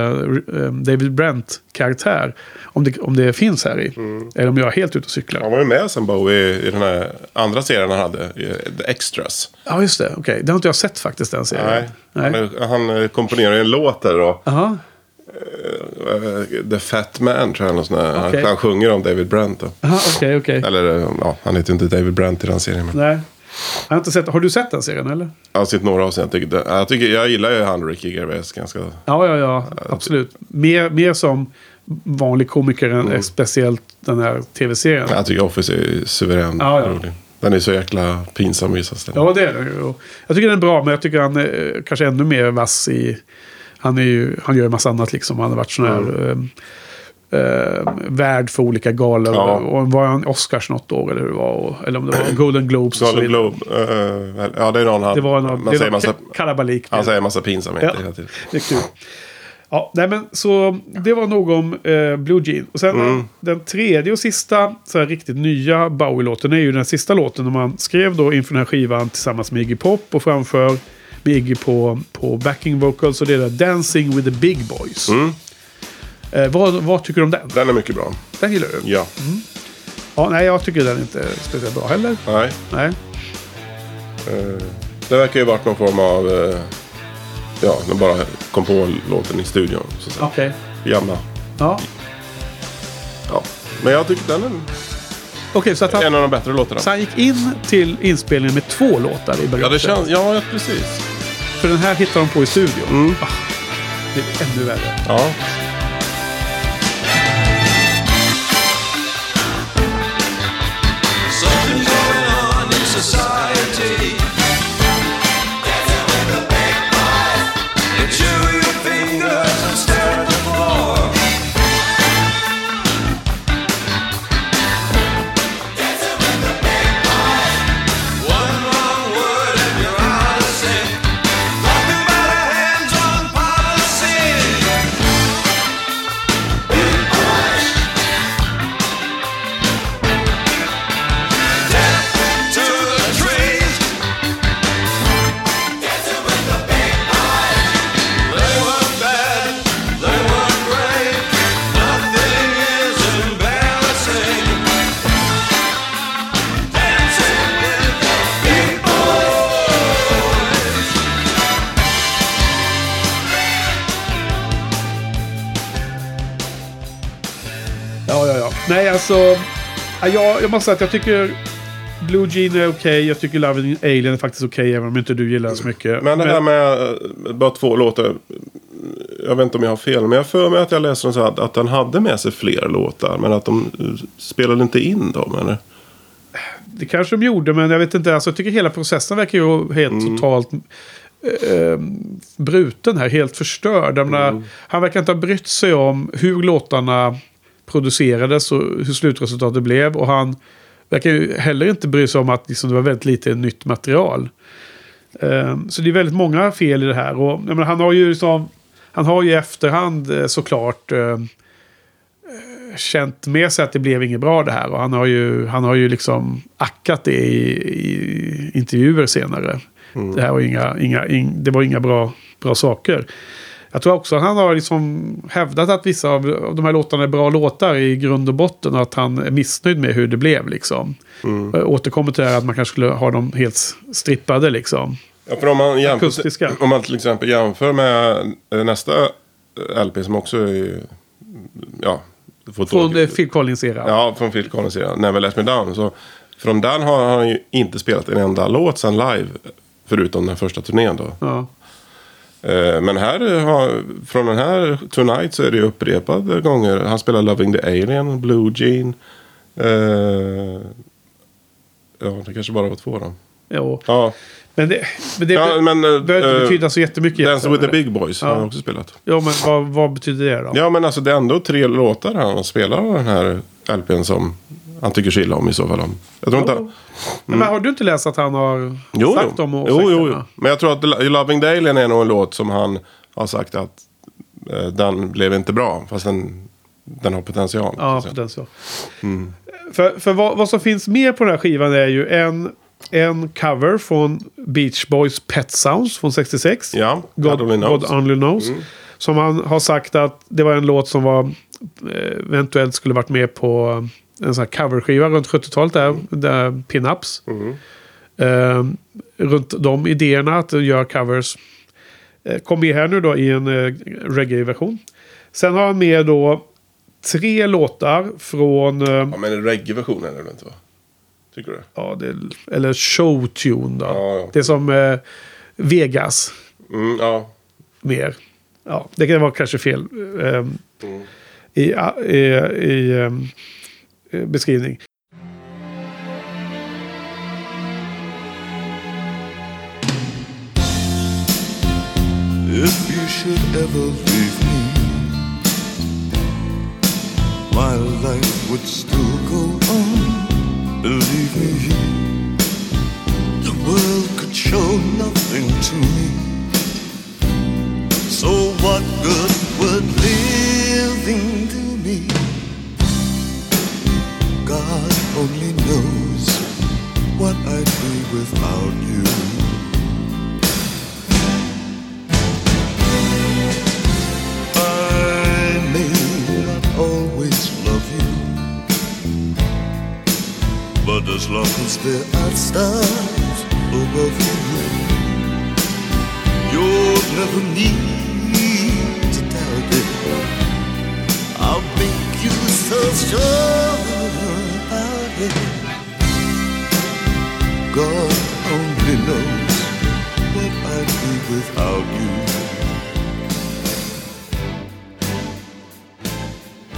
eh, David Brent-karaktär. Om det, om det finns här i. Eller om jag är helt ute och cyklar. Han var ju med sen Bowie i den här andra serien han hade, i The Extras. Ja, just det. Okej, det har inte jag sett faktiskt den serien. Nej. Nej. Han, han eh, komponerade en låt där då. Aha. Eh, The Fat Man tror jag. någon sån. Okej. Han, han sjunger om David Brent då. Aha, okej, okej. Eller eh, ja, han heter inte David Brent i den serien. Men Nej. Jag har, inte sett, har du sett den serien eller? jag har sett några avsnitt. Jag, tycker, jag, tycker, jag gillar ju han Ricky Gervais ganska. Ja, ja, ja. Absolut. Mer, mer som vanlig komiker än Mm. speciellt den här tv-serien. Jag tycker Office är suverän Ja, ja. rolig. Den är så jäkla pinsam i vissa ställen. Ja, det är ju. Och Jag tycker den är bra, men jag tycker han är kanske ännu mer vass i... Han, är ju, han gör en massa annat liksom. Han har varit sån här... Eh, eh, värd för olika galor. Ja. Och var han Oscars något år eller hur det var? Och, eller om det var Golden Globes Golden. Globe. eh, ja, det är någon han... Det var en, man det säger massa, ka- kalabalik. han säger massa pinsamheter Ja. hela tiden. Det är kul. Ja, nej men så det var nog om eh, Blue Jean. Och sen Mm. den tredje och sista så här, riktigt nya Bowie-låten är ju den sista låten. När man skrev då inför den här skivan tillsammans med Iggy Pop och framför Iggy på, på backing vocals. Och det är Dancing with the Big Boys. Mm. Eh, vad, vad tycker du om den? Den är mycket bra. Den gillar du? Ja. Ja, nej, jag tycker den inte är speciellt bra heller. Nej. Nej. eh, det verkar ju varit någon form av... eh, ja, de bara kom på låten i studion. Okej. Jamma. Ja. Ja. Men jag tycker den är Okej, så att han, en av de bättre låtarna. så han gick in till inspelningen med två låtar i bagaget. Ja, det känns... Ja, precis. För den här hittar de på i studion. Mm. Ah, det är ännu värre. Ja. Alltså. ja, Jag, jag måste säga att jag tycker Blue Jean är okej. Jag tycker Love Alien är faktiskt okej. även om inte du gillar den så mycket. Men det här med eh, bara två låtar. Jag vet inte om jag har fel. Men jag för mig att jag läste så att, att den hade med sig fler låtar. Men att de eh, spelade inte in dem. Eller? det kanske de gjorde, men jag vet inte. Alltså, jag tycker hela processen verkar ju helt totalt eh, bruten här. Helt förstörd. Jag menar, Han verkar inte ha brytt sig om hur låtarna producerades och hur slutresultatet blev. Och han verkar ju heller inte bry sig om att liksom, det var väldigt lite nytt material. Eh, så det är väldigt många fel i det här. Och, menar, han har ju liksom, han har ju i efterhand eh, såklart eh, känt med sig att det blev inget bra det här. Och han har ju, han har ju liksom ackat det i, i intervjuer senare. Det här var inga, inga, ing, det var inga bra, bra saker. Jag tror också han har liksom hävdat att vissa av, de här låtarna är bra låtar i grund och botten. Och att han är missnöjd med hur det blev liksom. Jag återkommer till det här att man kanske skulle ha dem helt strippade liksom. Ja, för om man, jämför, Akustiska. om man till exempel jämför med eh, nästa eh, LP som också är... Ja, Från eh, Phil Collins-eran. Ja, från Phil Collins sida. Never Let Me Down. Så från den har han ju inte spelat en enda låt sen live. Förutom den första turnén då. Ja. Eh, Men här har, från den här Tonight så är det upprepade gånger. Han spelar Loving the Alien, Blue Jean. Eh, ja, det kanske bara var två då. Jo. Ja, Men det, men det ja men... eh, behöver inte betyda så jättemycket. Dance with the. Big Boys Ja. har han också spelat. Ja, men vad, vad betyder det då? Ja, men alltså det är ändå tre låtar han spelar av den här LPn som han tycker illa om i så fall. Jag tror inte... Ja. Men har du inte läst att han har Jo, sagt jo. om jo, jo, jo. åsikterna? Men jag tror att Lo- Loving the Alien är nog en låt som han har sagt att eh, den blev inte bra. Fast den, den har potential. Ja, så potential. För, för vad, vad som finns med på den här skivan är ju en, en cover från Beach Boys Pet Sounds från 66. ja God, only knows. God Only Knows. Som han har sagt att det var en låt som var eh, eventuellt skulle varit med på en sån här coverskiva runt 70-talet. Där, där pin-ups. Eh, runt de idéerna att göra covers. Eh, kom med här nu då i en eh, reggae-version. Sen har han med då tre låtar från... Eh, Ja, men en reggae-version är det väl inte va? Tycker du? ja, det, eller showtune då. Ja, ja. Det är som Vegas. Mm, ja. mer. Ja, det kan vara kanske fel ehm, i, i, i ehm, eh, beskrivning. If you should ever leave me, my life would still go on. Believe me, the world could show nothing to me. So what good only knows what I'd be without you. I may not always love you, but as long as there are stars above you, you'll never need to doubt it. I'll make you so sure. God only knows what I'd be without you.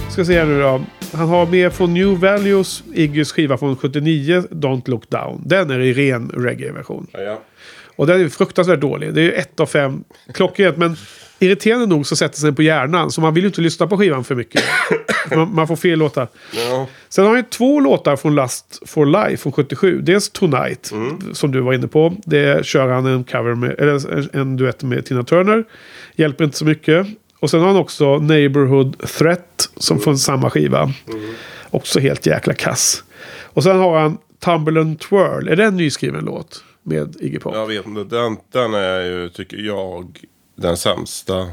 Ska se här nu då. Han har med från New Values, Iggys skiva från 79, Don't Look Down. Den är i ren reggae-version. Ja, ja. Och den är fruktansvärt dålig. Det är ett av fem klockrent. Men irriterande nog så sätter sig den på hjärnan. Så man vill ju inte lyssna på skivan för mycket. man, man får fel låtar. Ja. Sen har ju två låtar från Last for Life från 77. Dels Tonight, som du var inne på. Det kör han en cover med, eller en duett med Tina Turner. Hjälper inte så mycket. Och sen har han också Neighborhood Threat, som från samma skiva. Också helt jäkla kass. Och sen har han Tumberland Twirl. Är det en nyskriven låt? Med Iggy Pop? Jag vet inte. Den, den är ju, tycker jag, den sämsta.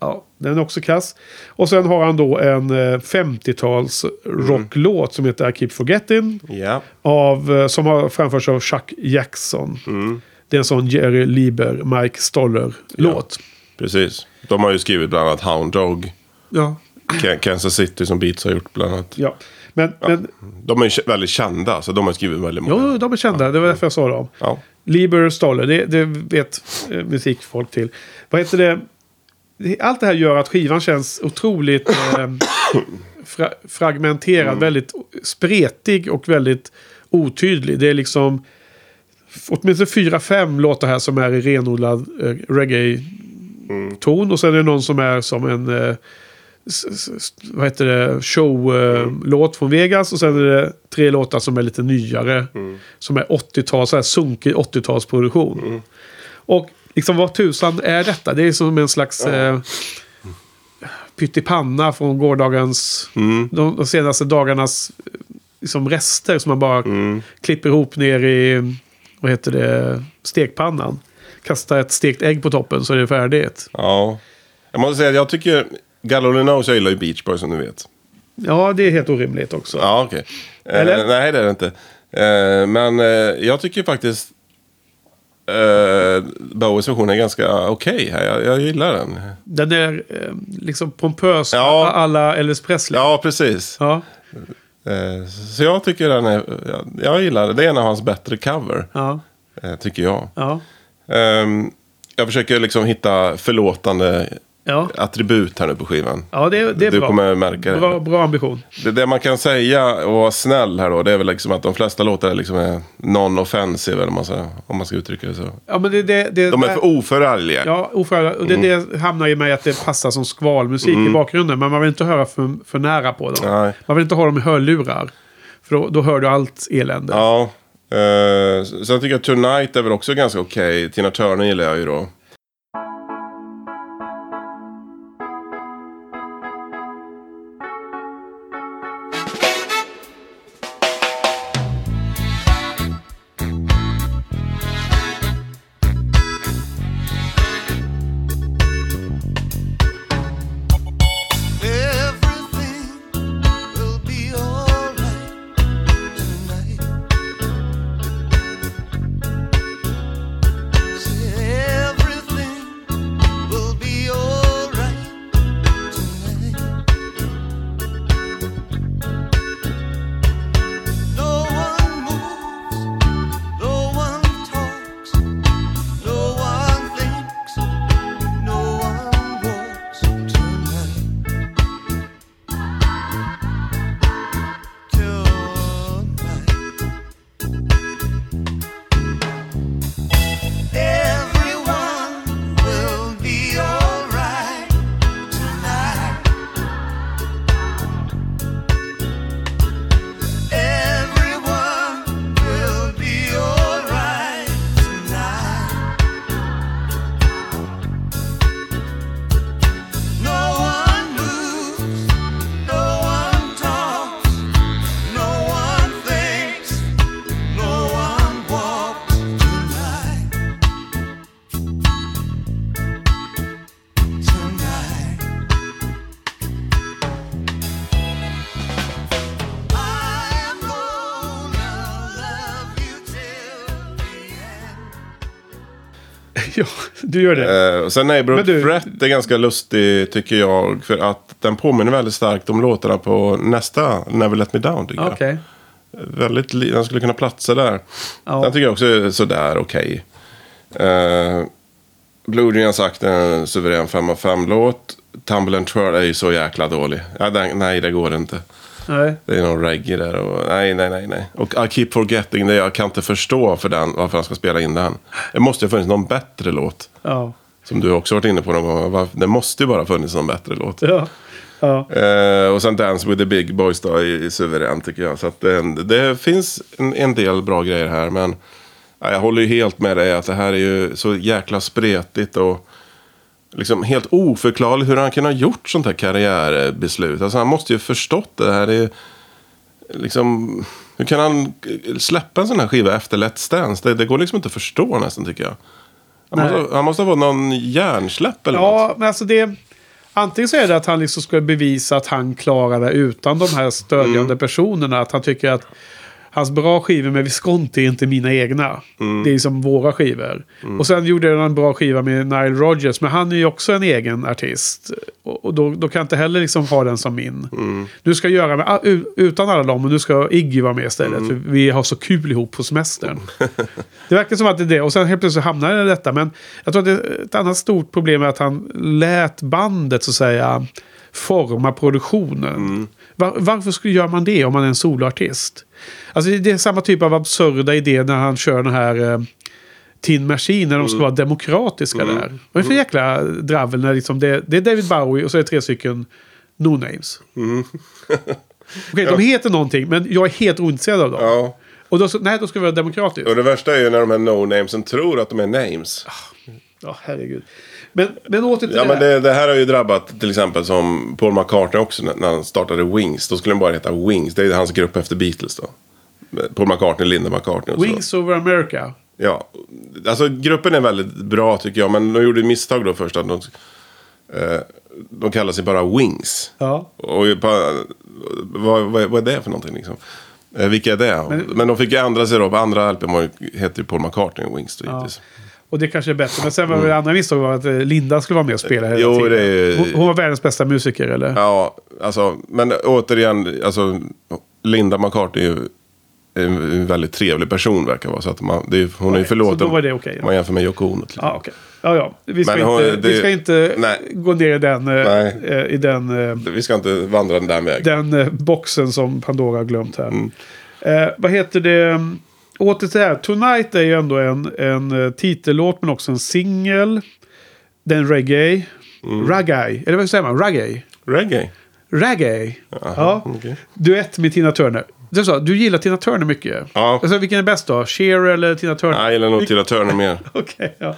Ja, den är också kass. Och sen har han då en eh, 50-tals rocklåt som heter I Keep Forgetting. Ja. Av, eh, som har framförts av Chuck Jackson. Mm. Det är en sån Jerry Lieber, Mike Stoller-låt. Precis. De har ju skrivit bland annat Hound Dog. Ja. Ka- Kansas City som Beats har gjort bland annat. ja. Men, men De är ju väldigt kända, så de har skrivit väldigt många. jo, de är kända. Det var därför jag sa dem. Ja. Lieber Stoller, det, det vet eh, musikfolk till. Vad heter det? Allt det här gör att skivan känns otroligt eh, fra, fragmenterad. Väldigt spretig och väldigt otydlig. Det är liksom åtminstone fyra, fem låtar här som är i renodlad eh, reggae-ton. Och sen är det någon som är som en eh, vad heter det, show-låt från Vegas. Och sen är det tre låtar som är lite nyare. Som är 80-tal, så här sunkig 80-talsproduktion. Och liksom vad tusan är detta? Det är som en slags eh, pyttipanna från gårdagens, Mm. de, de senaste dagarnas eh, liksom rester som man bara Mm. klipper ihop ner i, vad heter det, stekpannan. Kasta ett stekt ägg på toppen så är det färdigt. Ja. Jag måste säga att jag tycker... Gallo jag gillar ju Beach Boys som du vet. Ja, det är helt orimligt också. Ja, okej. Eh, Eller? nej, det är det inte. Eh, men eh, jag tycker faktiskt... Eh, Bowies version är ganska okej här. Jag, jag gillar den. Den är eh, liksom pompös Ja. alla Elvis Presley. Ja, precis. Ja, Eh, så jag tycker den är... Jag, jag gillar det. Det är en av hans bättre cover. ja, Eh, tycker jag. ja. Ehm, jag försöker liksom hitta förlåtande Ja, attribut här nu på skivan. ja det, det är du bra. kommer märka det. Bra, bra ambition. Det, det man kan säga och vara snäll här då, det är väl liksom att de flesta låtar är liksom är non-offensive, eller om man, ska, om man ska uttrycka det så. Ja, men det, det, det, De är för oförargliga. Ja, oförargligt. Och det, Mm. det hamnar ju med att det passar som skvalmusik i bakgrunden. Men man vill inte höra för, för nära på dem. Nej. Man vill inte ha dem i hörlurar. För då, då hör du allt elände. Ja. Eh, sen tycker jag Tonight är väl också ganska okej. Tina Turner gillar jag ju då. Du gör det. Eh, sen Neighborhood du- Threat är ganska lustig tycker jag. För att den påminner väldigt starkt om låtarna på nästa Never Let Me Down tycker Okej. jag. Väldigt, den skulle kunna platsa där. Ja. Den tycker jag också är sådär okej. Uh, Blue Jean har sagt en suverän 5 av 5-låt. Tumble and Twirl är ju så jäkla dålig. Ja, den, nej, det går inte. Nej. Det är någon reggae där. Och, nej, nej, nej, nej. Och I Keep Forgetting, det jag kan inte förstå för den, varför han ska spela in den. Det måste ju ha funnits någon bättre låt. Ja. Som du också varit inne på någon gång. Det måste ju bara ha funnits någon bättre låt. Ja. Ja. Eh, och sen Dance with the Big Boys då, är, suverän tycker jag. Så att det, det finns en, en del bra grejer här. Men ja, jag håller ju helt med dig att det här är ju så jäkla spretigt. Och liksom helt oförklarligt hur han kan ha gjort sånt här karriärbeslut. Alltså han måste ju förstått det här. Är, liksom, hur kan han släppa en sån här skiva efter Let's Dance? Det, det går liksom inte att förstå nästan tycker jag. Han Nej. måste, han måste ha fått någon hjärnsläpp eller något. Ja, men alltså det... Antingen så är det att han liksom ska bevisa att han klarar det utan de här stödjande Mm. personerna. Att han tycker att hans bra skivor med Visconti är inte mina egna. Mm. Det är som våra skivor. Och sen gjorde han en bra skiva med Nile Rodgers. Men han är ju också en egen artist. Och, och då, då kan jag inte heller liksom ha den som min. Mm. Du ska göra med, u- utan alla dem. Och nu ska Iggy vara med istället. Mm. För vi har så kul ihop på semestern. Det verkar som att det är det. Och sen helt plötsligt hamnar det i detta. Men jag tror att det, ett annat stort problem är att han lät bandet så att säga forma produktionen. Var, varför skulle gör man det om man är en soloartist? Alltså det, är samma typ av absurda idé när han kör den här eh, Tin Machine när de ska vara demokratiska där. Vad är för jäkla dravel när liksom det, det är David Bowie och så är det tre stycken no-names. Okej, de heter någonting men jag är helt ointresserad av dem. Ja. Och då, nej, då ska vi vara demokratiska. Och det värsta är ju när de här no-namesen tror att de är names. Ja, herregud. Men, men åter till Ja det men här. det, det här har ju drabbat till exempel som Paul McCartney också när, när han startade Wings. Då skulle den bara heta Wings. Det är hans grupp efter Beatles då. Paul McCartney, Linda McCartney och så. Wings over America. Ja, alltså gruppen är väldigt bra tycker jag. Men de gjorde misstag då först att de, eh, de kallar sig bara Wings. Ja. Och vad, vad, vad är det för någonting liksom? Eh, vilka är det? Men, de fick ju ändra sig då. På andra LP var ju- Paul McCartney och Wings då givetvis. Och det kanske är bättre. Men sen var det andra misstag var att eh, Linda skulle vara med och spela hela Jo, tiden. är- hon, hon var världens bästa musiker, eller? Ja, alltså, men återigen, alltså, Linda McCartney är ju en väldigt trevlig person verkar vara. Så att man, det är, hon är ju förlåten. så då var det okej, ja. om Man jämför med Yoko Ono till Ja, okej. Ja, ja. Vi ska hon- inte, det- vi ska inte nej. gå ner i den, eh, Nej. eh, i den, eh. Vi ska inte vandra den där vägen. den eh, boxen som Pandora har glömt här. Mm. Eh, vad heter det? Åter till det här. Tonight är ju ändå en, en eh, titellåt men också en singel. Den reggae. Mm. Raggai. Eller vad säger man? Raggai? Reggae? Reggae. ja. okej. Duett med Tina Turner. Du sa, du gillar Tina Turner mycket. Ja. Alltså, vilken är bäst då? Cher eller Tina Turner? Nej, jag gillar nog Tina Turner mer. Okej, ja.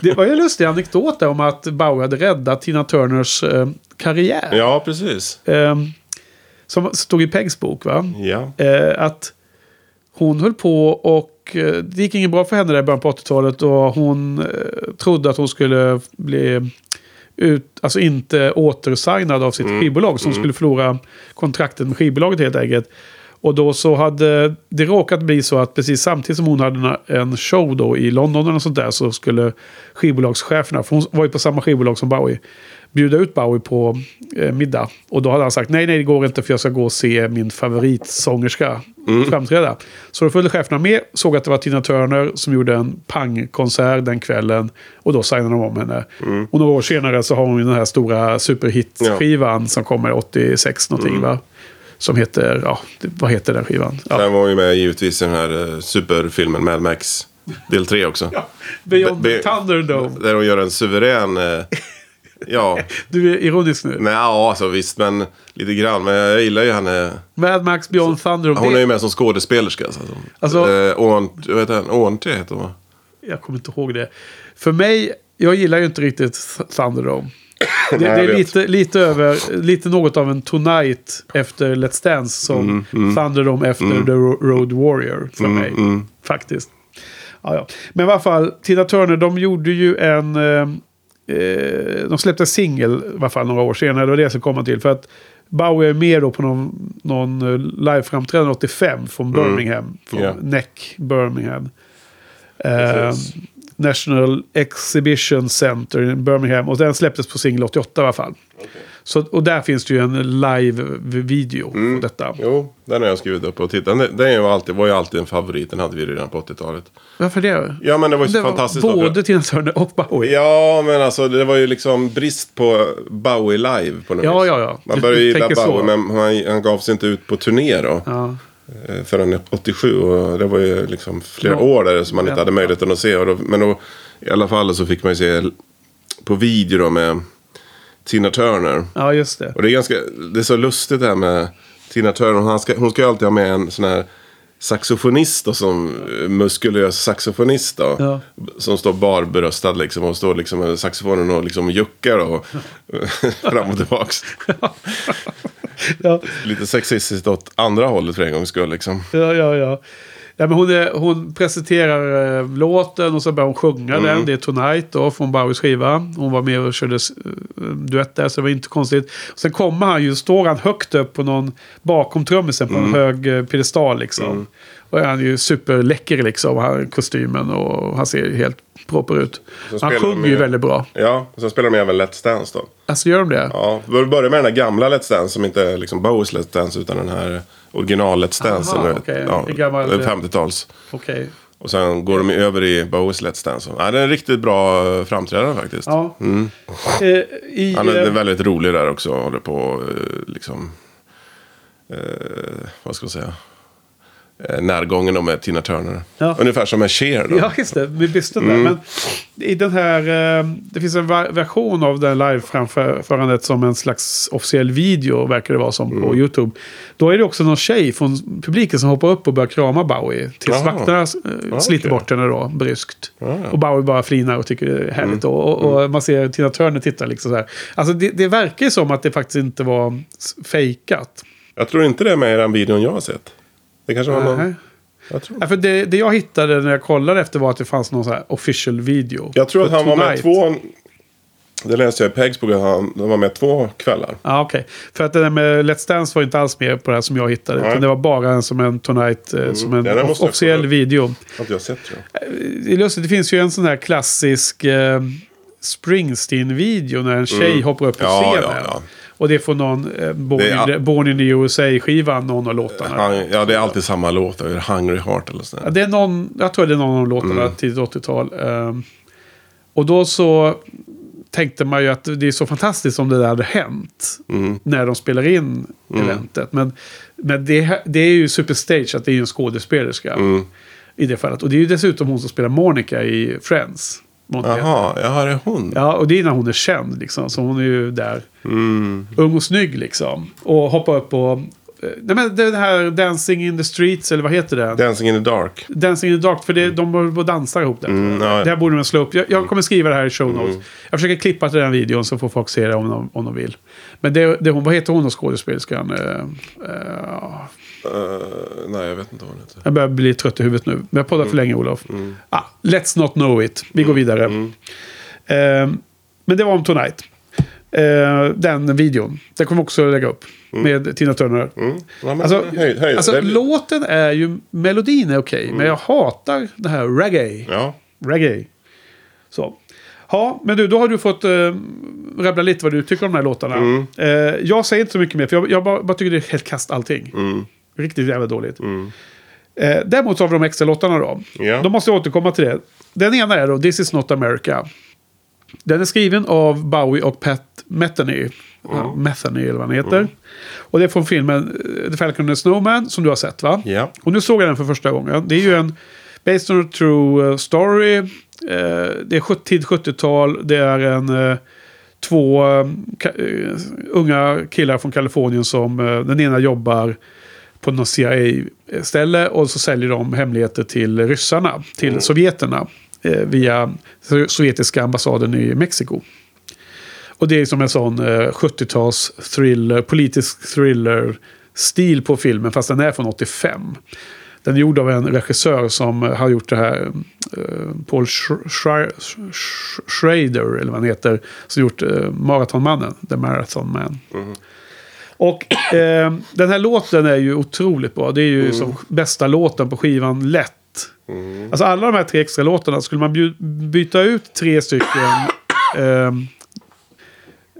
Det var ju en lustig anekdot där om att Bowie hade räddat Tina Turners eh, karriär. Ja, precis. Eh, som stod i Pegs bok, va? Ja. Eh, att hon höll på och eh, det gick inget bra för henne där i början på 80-talet. Och hon eh, trodde att hon skulle bli ut, alltså inte återsignad av sitt skivbolag. Så hon skulle förlora kontraktet med skivbolaget helt enkelt. Och då så hade det råkat bli så att precis samtidigt som hon hade en show då i London eller sånt där så skulle skivbolagscheferna, för hon var ju på samma skivbolag som Bowie, bjuda ut Bowie på eh, middag. Och då hade han sagt nej, nej det går inte för jag ska gå och se min favoritsångerska framträda. Så då följde cheferna med, såg att det var Tina Turner som gjorde en pangkonsert den kvällen. Och då signade de om henne. Och några år senare så har hon ju den här stora superhit-skivan som kommer 86 någonting va? Som heter, ja, vad heter den skivan? Ja. Sen var ju med givetvis i den här eh, superfilmen Mad Max. Del 3 också. Beyond Be- Thunderdome. Där hon gör en suverän... Eh, ja. Du är ironisk nu. Nej, ja, alltså visst, men lite grann. Men jag gillar ju henne. Mad Max Beyond Thunderdome. Hon är ju med som skådespelerska. Alltså. Alltså- eh, heter den? Åntre heter hon? Jag kommer inte ihåg det. För mig, jag gillar ju inte riktigt Th- Thunderdome. Det, det är vet. lite, lite över, lite något av en Tonight efter Let's Dance som Mm, Thunderdome efter The Ro- Road Warrior för mig. mm. Faktiskt. Ja, ja. Men i alla fall, Tina Turner, de gjorde ju en... Eh, eh, de släppte en singel i alla fall några år senare. Det var det jag skulle komma till. För att Bowie är med då på någon, någon eh, liveframträdande 85 från Birmingham. Från Ja. Neck, Birmingham. Eh. National Exhibition Center i Birmingham. Och den släpptes på singel 88 i alla fall. Så, och där finns det ju en live-video Mm. på detta. Jo, den har jag skrivit upp och tittat. Den, den ju alltid, var ju alltid en favorit. Den hade vi redan på 80-talet. Varför det? Ja, men det var ju Det var fantastiskt. både Tina Turner och Bowie. Ja, men alltså det var ju liksom brist på Bowie live på något Ja, vis. ja, ja. Man Du- började gilla Bowie, så. men han, han gav sig inte ut på turné då. Ja. Eh, Förrän 87 och det var ju liksom flera Ja. år där som man inte hade möjligheten att se. Och då, men då, i alla fall så fick man ju se på video då med Tina Turner. ja, just det. Och det är ganska, det är så lustigt det här med Tina Turner. Hon ska, hon ska ju alltid ha med en sån här saxofonist då, som eh, muskulös saxofonist då. Ja. Som står barbröstad liksom och står liksom med saxofonen och liksom juckar och fram och tillbaks. Ja, Lite sexistiskt åt andra hållet för en gångs skull liksom. ja, ja. ja. Ja, men hon, är, hon presenterar eh, låten och så börjar hon sjunga Mm. den. Det är Tonight då från Bowies skiva. Hon var med och körde eh, duett där så det var inte konstigt. Sen kommer han ju, står han högt upp på någon, bakom trummisen på Mm. en hög eh, piedestal liksom. Och är han ju superläcker liksom. Han kostymen och han ser ju helt proper ut. Han sjunger ju väldigt bra. Ja, och sen spelar de även Let's Dance då. Alltså gör de det? Ja, vi börjar med den här gamla Let's Dance som inte är liksom Bowies Let's Dance utan den här original Let's Dance. Aha, eller, okej. ja, gammal- 50-tals. Okej. Och sen går de över i Bowies Let's Dance. Ja, det är en riktigt bra eh, framträdande faktiskt. Ja. Eh, i, Han är eh, väldigt rolig där också. Håller på eh, liksom. eh, vad ska man säga, närgången då med Tina Turner. Ja. Ungefär som med Cher då. Ja, just det. Med bysten där. Men i den här... Eh, det finns en version av det live-framförandet som en slags officiell video, verkar det vara som, på YouTube. Då är det också någon tjej från publiken som hoppar upp och börjar krama Bowie. Tills Jaha. vakterna eh, sliter okej. bort henne då, bryskt. Ja. Och Bowie bara flinar och tycker det är härligt. Och, och, och man ser Tina Turner titta liksom så här. Alltså det, det verkar ju som att det faktiskt inte var fejkat. Jag tror inte det är med i den videon jag har sett. Det kanske var Nähä. någon... Jag tror, Ja, för det, det jag hittade när jag kollade efter var att det fanns någon så här official video. jag tror att han var med Tonight. två... Det läste jag i Pegs att han var med två kvällar. Ja, okej. För att det där med Let's Dance var inte alls med på det här som jag hittade. Nej. Utan det var bara en, som en Tonight, eh, som en Ja, jag officiell video. Inte jag sett jag. Det är lustigt, det finns ju en sån här klassisk eh, Springsteen-video när en tjej hoppar upp på Mm. Scenen. ja, ja. Och det får någon, eh, Born, är- in, Born in the USA-skivan, någon av låtarna. Han, ja, det är alltid samma låt. Hungry Heart eller sådär. Ja, det är någon, jag tror det är någon av låtarna, Mm. tidigt 80-tal. Ehm, och då så tänkte man ju att det är så fantastiskt om det där hade hänt. Mm. När de spelar in eventet. Men, men det, det är ju superstage att det är en skådespelerska. Mm. I det fallet. Och det är ju dessutom hon som spelar Monica i Friends. Monica. Jaha, ja, det är hon. Ja, och det är när hon är känd liksom. Så hon är ju där. Mm. Ung och snygg liksom. Och hoppar upp på... eh, Nej men det här Dancing in the Streets, eller vad heter det? Dancing in the Dark. Dancing in the Dark, för det, de håller på och dansar ihop där. Mm, ja. Det här borde man slå upp. Jag, jag kommer skriva det här i show notes. Jag försöker klippa till den videon så får folk se det om de, om de vill. Men det, det, vad heter hon då skådespelerskan? Uh, uh, Eh, nej, jag vet inte vad hon heter. jag börjar bli trött i huvudet nu. Vi har poddat för länge Olof. Ah, let's not know it. Vi går vidare. Eh, men det var om Tonight. Eh, den videon. Den kommer också lägga upp. Med Tina Turner. Mm. Ja, Alltså, höj, höj. alltså det låten är ju... Melodin är okej. Men jag hatar det här reggae. Ja. Reggae. Så. Ja, men du, då har du fått uh, rabbla lite vad du tycker om de här låtarna. Mm. Eh, jag säger inte så mycket mer, för jag, jag bara, bara tycker det är helt kast allting. Mm. Riktigt jävla dåligt. Eh, däremot så har vi de extra låtarna då. Ja. Då måste jag återkomma till det. Den ena är då This is not America. Den är skriven av Bowie och Pat Metheny. Ja, Metheny eller vad han heter. Och det är från filmen eh, The Falcon and the Snowman som du har sett va? Ja. Och nu såg jag den för första gången. Det är ju en Based on a true eh, story. Eh, det är 70 tid 70-tal. Det är en... eh, Två eh, unga killar från Kalifornien som... eh, Den ena jobbar på något CIA-ställe och så säljer de hemligheter till ryssarna. Till sovjeterna. Eh, via so- sovjetiska ambassaden i Mexiko. Och det är som en sån eh, 70-tals thriller, politisk thriller-stil på filmen, fast den är från 85. Den är gjord av en regissör som har gjort det här, eh, Paul Sch- Schra- Sch- Schrader, eller vad han heter, som gjort eh, Maratonmannen, The Marathon Man. Och eh, den här låten är ju otroligt bra. Det är ju som bästa låten på skivan, lätt. Alltså alla de här tre extra låtarna, skulle man byta ut tre stycken eh,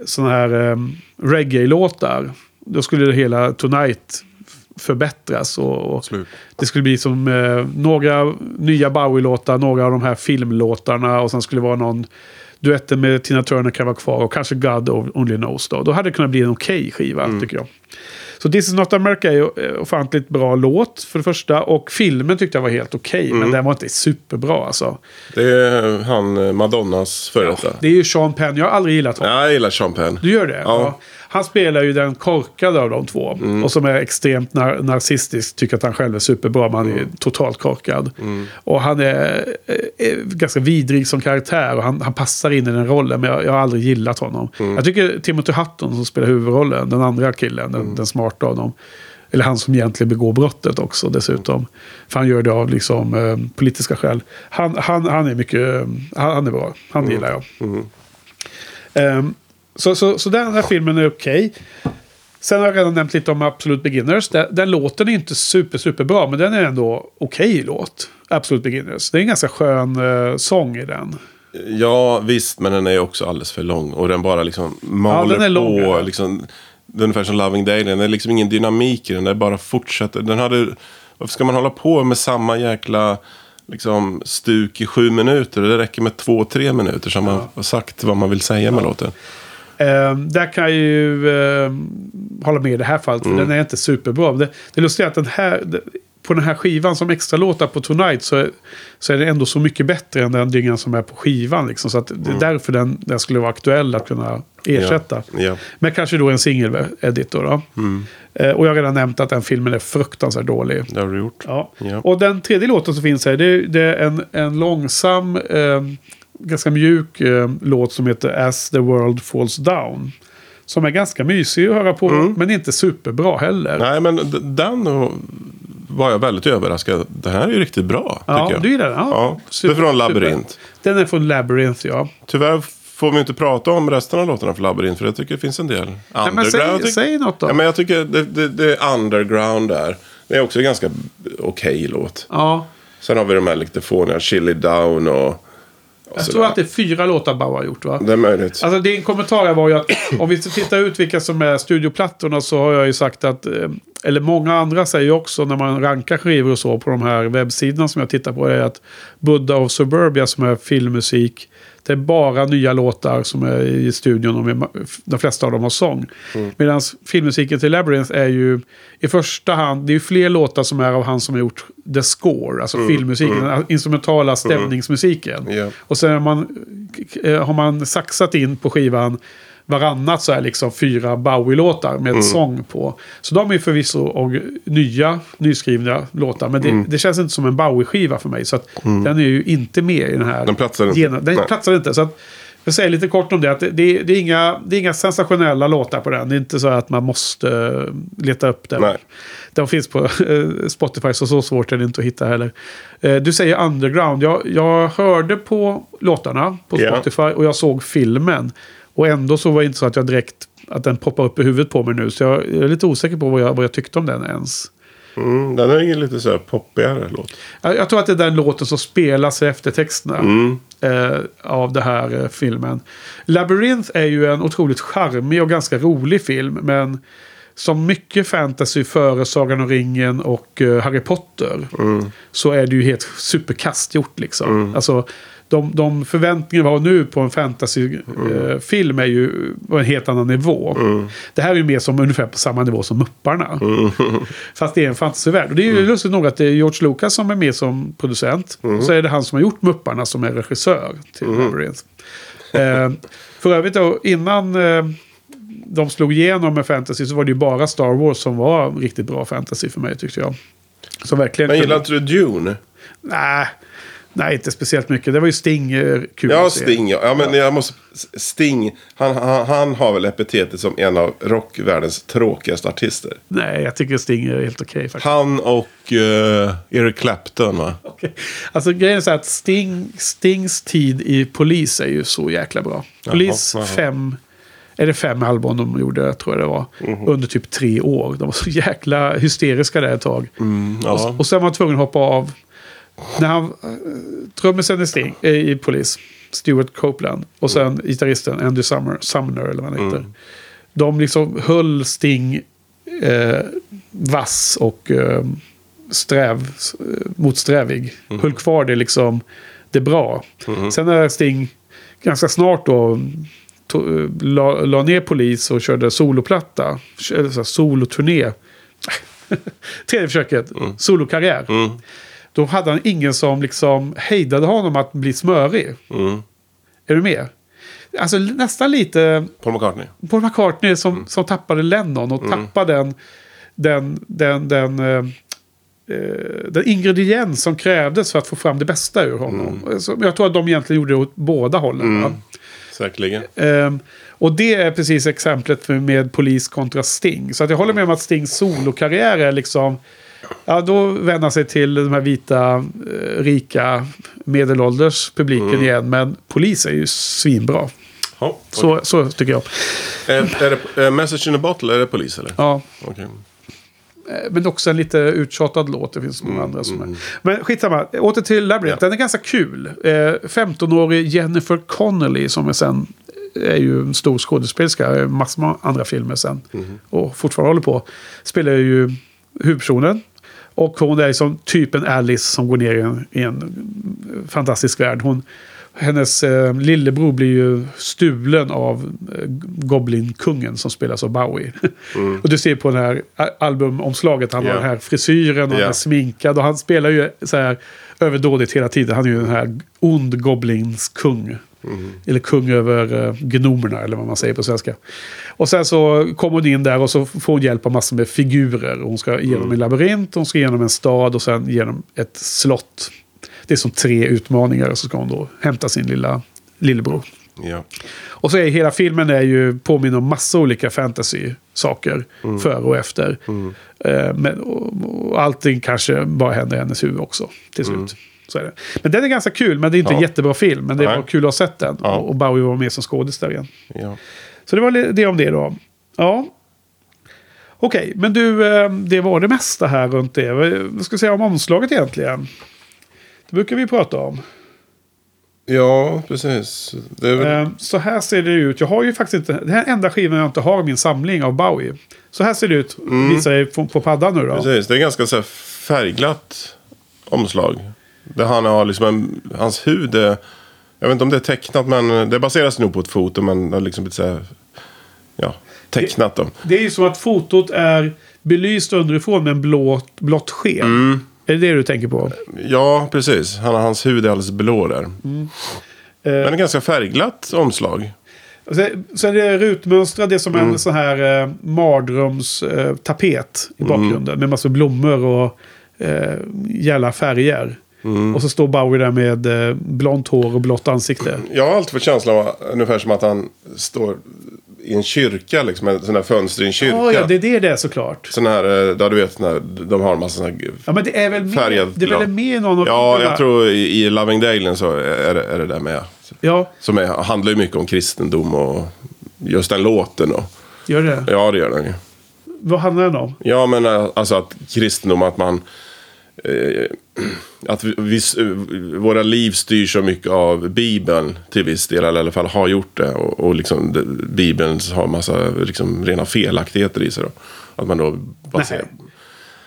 sådana här eh, reggae-låtar. Då skulle det hela Tonight förbättras. Och, och det skulle bli som eh, några nya Bowie-låtar, några av de här filmlåtarna och sen skulle det vara någon duetten med Tina Turner kan vara kvar och kanske God Only Knows då. Då hade det kunnat bli en okej skiva tycker jag. Så This is not America är ju eh, ofantligt bra låt för det första. Och filmen tyckte jag var helt okej. Men den var inte superbra alltså. Det är han eh, Madonnas före detta. Det är ju Sean Penn. Jag har aldrig gillat honom. Ja, jag gillar Sean Penn. Du gör det? Ja. Han spelar ju den korkade av de två. Och som är extremt nar- narcissistisk. Tycker att han själv är superbra. Men han är totalt korkad. Och han är, eh, är ganska vidrig som karaktär. Och han, han passar in i den rollen. Men jag, jag har aldrig gillat honom. Jag tycker Timothy Hutton som spelar huvudrollen. Den andra killen. Den, den smarta av dem. Eller han som egentligen begår brottet också dessutom. För han gör det av liksom, eh, politiska skäl. Han, han, han är mycket... eh, Han, han är bra. Han gillar jag. Ehm, så, så, så den här filmen är okej. Sen har jag redan nämnt lite om Absolute Beginners. Den, den låten är inte super, super bra, men den är ändå okej låt. Absolute Beginners. Det är en ganska skön eh, sång i den. Ja, visst, men den är också alldeles för lång. Och den bara liksom maler den är lång, på. ja. Liksom, det är ungefär som Loving Day. Den är liksom ingen dynamik i den. Den bara fortsätter. Den hade, varför ska man hålla på med samma jäkla liksom, stuk i sju minuter? Det räcker med två, tre minuter så har man har sagt vad man vill säga med låten. Eh, där kan jag ju eh, hålla med i det här fallet, för den är inte superbra. Det, det lustiga är att den här, på den här skivan som extra låtar på Tonight så är, så är det ändå så mycket bättre än den dyngan som är på skivan. Liksom. Så att det är därför den, den skulle vara aktuell att kunna ersätta. Ja. Men kanske då en singel-edit då. då. Eh, och jag har redan nämnt att den filmen är fruktansvärt dålig. Det har du gjort. Ja. Ja. Och den tredje låten som finns här, det, det är en, en långsam, eh, ganska mjuk eh, låt som heter As the World Falls Down. Som är ganska mysig att höra på, men inte superbra heller. Nej, men den var jag väldigt överraskad. Det här är ju riktigt bra, ja, tycker jag. du gillar den? Ja, Ja, det är super- från super. Labyrint. Den är från Labyrinth, ja. Tyvärr får vi inte prata om resten av låtarna för Labyrint, för jag tycker det finns en del Nej, underground. säg, Jag tycker- säg något då. Ja, men jag tycker det, det, det är underground där. Det är också en ganska okej låt. Ja, Sen har vi de här lite fåniga, Chili Down och... jag tror att det är fyra låtar Bauer har gjort va? Det är möjligt. Alltså din kommentar var ju att om vi ska titta ut vilka som är studioplattorna så har jag ju sagt att, eh, eller många andra säger också när man rankar skivor och så på de här webbsidorna som jag tittar på är att Buddha of Suburbia som är filmmusik, det är bara nya låtar som är i studion och med- de flesta av dem har sång. Medan filmmusiken till Labyrinth är ju i första hand, det är ju fler låtar som är av han som har gjort the score, alltså filmmusiken, den instrumentala stämningsmusiken. Ja. Och sen har man, eh, har man saxat in på skivan varannat så är liksom fyra Bowie-låtar med sång på. Så de är förvisso och nya, nyskrivna låtar. Men det, det känns inte som en Bowie-skiva för mig. Så att den är ju inte med i den här. Den platsar inte. Genom, den Nej. platsar inte. Så att, jag säger lite kort om det. Att det, det, det, är inga, det är inga sensationella låtar på den. Det är inte så att man måste eh, leta upp den. Nej. De finns på eh, Spotify så så svårt är det inte att hitta heller. Eh, Du säger underground. Jag, jag hörde på låtarna på. Spotify och jag såg filmen. Och ändå så var det inte så att jag direkt att den poppar upp i huvudet på mig nu. Så jag är lite osäker på vad jag, vad jag tyckte om den ens. Mm, den är ju lite så här poppigare låt. Jag, jag tror att det är den låten som spelas i eftertexterna. Eh, av den här eh, filmen. Labyrinth är ju en otroligt charmig och ganska rolig film. Men som mycket fantasy före Sagan om ringen och eh, Harry Potter. Så är det ju helt superkastgjort liksom. Alltså, de, de förväntningar vi har nu på en fantasyfilm är ju på en helt annan nivå. Det här är ju mer som ungefär på samma nivå som Mupparna. Fast det är en fantasyvärld. Och det är ju lustigt nog att det är George Lucas som är med som producent. Och så är det han som har gjort Mupparna som är regissör till Labyrinth. Eh, för övrigt då, innan eh, de slog igenom med fantasy så var det ju bara Star Wars som var riktigt bra fantasy för mig tyckte jag. Så verkligen... Men gillar inte du Dune? Nej, nej, inte speciellt mycket. Det var ju Sting eh, kul Ja, att se. Sting. Ja, ja men jag måste... Sting, han, han, han har väl epitetet som en av rockvärldens tråkigaste artister. Nej, jag tycker Sting är helt okej faktiskt. Han och eh, Eric Clapton, va? Okej. Alltså grejen är så här att Sting, Stings tid i Polis är ju så jäkla bra. Polis jaha. fem, är det fem album de gjorde, tror jag det var. Mhm. Under typ tre år. De var så jäkla hysteriska där ett tag. Ja. Och, och sen var han tvungen att hoppa av. När han, äh, trummisen i Sting, eh, i Polis, Stuart Copeland. Och sen gitarristen Andy Summer, Sumner, eller vad han heter. De liksom höll Sting eh, vass och eh, sträv, eh, motsträvig. Höll kvar det liksom, det bra. Sen när Sting ganska snart då to, la, la ner polis och körde soloplatta. Eller så här, soloturné. Tredje försöket, solokarriär. Då hade han ingen som liksom hejdade honom att bli smörig. Mm. Är du med? Alltså nästan lite Paul McCartney. Paul McCartney som, som tappade Lennon och tappade den, den, den, den, eh, eh, den ingrediens som krävdes för att få fram det bästa ur honom. Så jag tror att de egentligen gjorde det åt båda hållen. va? Säkerligen. Ehm, och det är precis exemplet med Polis kontra Sting. Så att jag håller med om att Stings solokarriär är liksom... Ja, då vänder sig till de här vita, eh, rika, medelålders publiken igen. Men Polis är ju svinbra. Ja, Så, så tycker jag. är, är det eh, Message in a Bottle, är det polis eller? Ja, eh, men också en lite uttjatad låt. Det finns många andra som är. Men skitsamma, åter till Labyrinth. Den är ganska kul. Eh, 15-årig Jennifer Connelly som är sen är ju en stor skådespelerska. eh, Massor med andra filmer sen. Och fortfarande håller på. Spelar ju huvudpersonen. Och hon är som typ en Alice som går ner i en, i en fantastisk värld. Hon, hennes eh, lillebror blir ju stulen av eh, Goblin-kungen som spelas av Bowie. och du ser på det här a- albumomslaget, han Ja. har den här frisyren och han Ja. är sminkad. Och han spelar ju så här överdådigt hela tiden. Han är ju den här ond Goblins kung. Eller kung över uh, gnomerna, eller vad man säger på svenska. Och sen så kommer hon in där och så får hon hjälp av massor med figurer. Hon ska igenom en labyrint, hon ska igenom en stad och sen genom ett slott. Det är som tre utmaningar och så ska hon då hämta sin lilla lillebror. Ja. Och så är hela filmen är ju påminner om massa olika fantasy-saker. Före och efter. Eh, men, och, och allting kanske bara händer i hennes huvud också. Till slut. Så är det. Men den är ganska kul, men det är inte Ja. en jättebra film. Men det var kul att ha sett den. Ja. Och, Bowie var med som skådis där igen. Ja. Så det var det om det då. Ja. Okej, men du, eh, det var det mesta här runt det. Vad ska jag säga om omslaget egentligen? Det brukar vi prata om. ja, precis. Väl... Eh, Så här ser det ut. Jag har ju faktiskt inte... Det här är enda skivan jag inte har i min samling av Bowie. Så här ser det ut. Visar jag på, på paddan nu då. Precis, det är ganska så färgglatt omslag. Där han har liksom en, hans hud är, jag vet inte om det är tecknat men det baseras nog på ett foto men det liksom blivit så här, ja, tecknat då. Det är ju så att fotot är belyst underifrån med en blå, blått sken. Mm. Är det det du tänker på? Ja, precis. Han, har- hans hud är alldeles blå där. Eh, Men det är ganska färgglatt omslag. Så är det rutmönstrat, det är som Mm. en sån här eh, mardrömstapet eh, i Mm. bakgrunden. Med massor blommor och eh, gälla färger. Mm. Och så står Bowie där med eh, blont hår och blått ansikte. Jag har alltid fått känslan av ungefär som att han står i en kyrka, liksom, en sån här fönster i en kyrka. Ja, ja, det är det är såklart. Sån här, eh, där du vet, när de har en massa såna här Ja, men det är väl med, det är väl med någon av Ja, jag tror i, i Loving Dalen så är det, är det där med. Ja, Som är, handlar ju mycket om kristendom och just den låten. Och, gör det. ja, det gör den ju. Vad handlar den om? Ja, men eh, alltså att kristendom, att man... Eh, att vi, eh, våra liv styrs så mycket av Bibeln till viss del, eller i alla fall har gjort det. Och, och liksom, det, Bibeln har massa liksom, rena felaktigheter i sig. Då. Att man då baserar...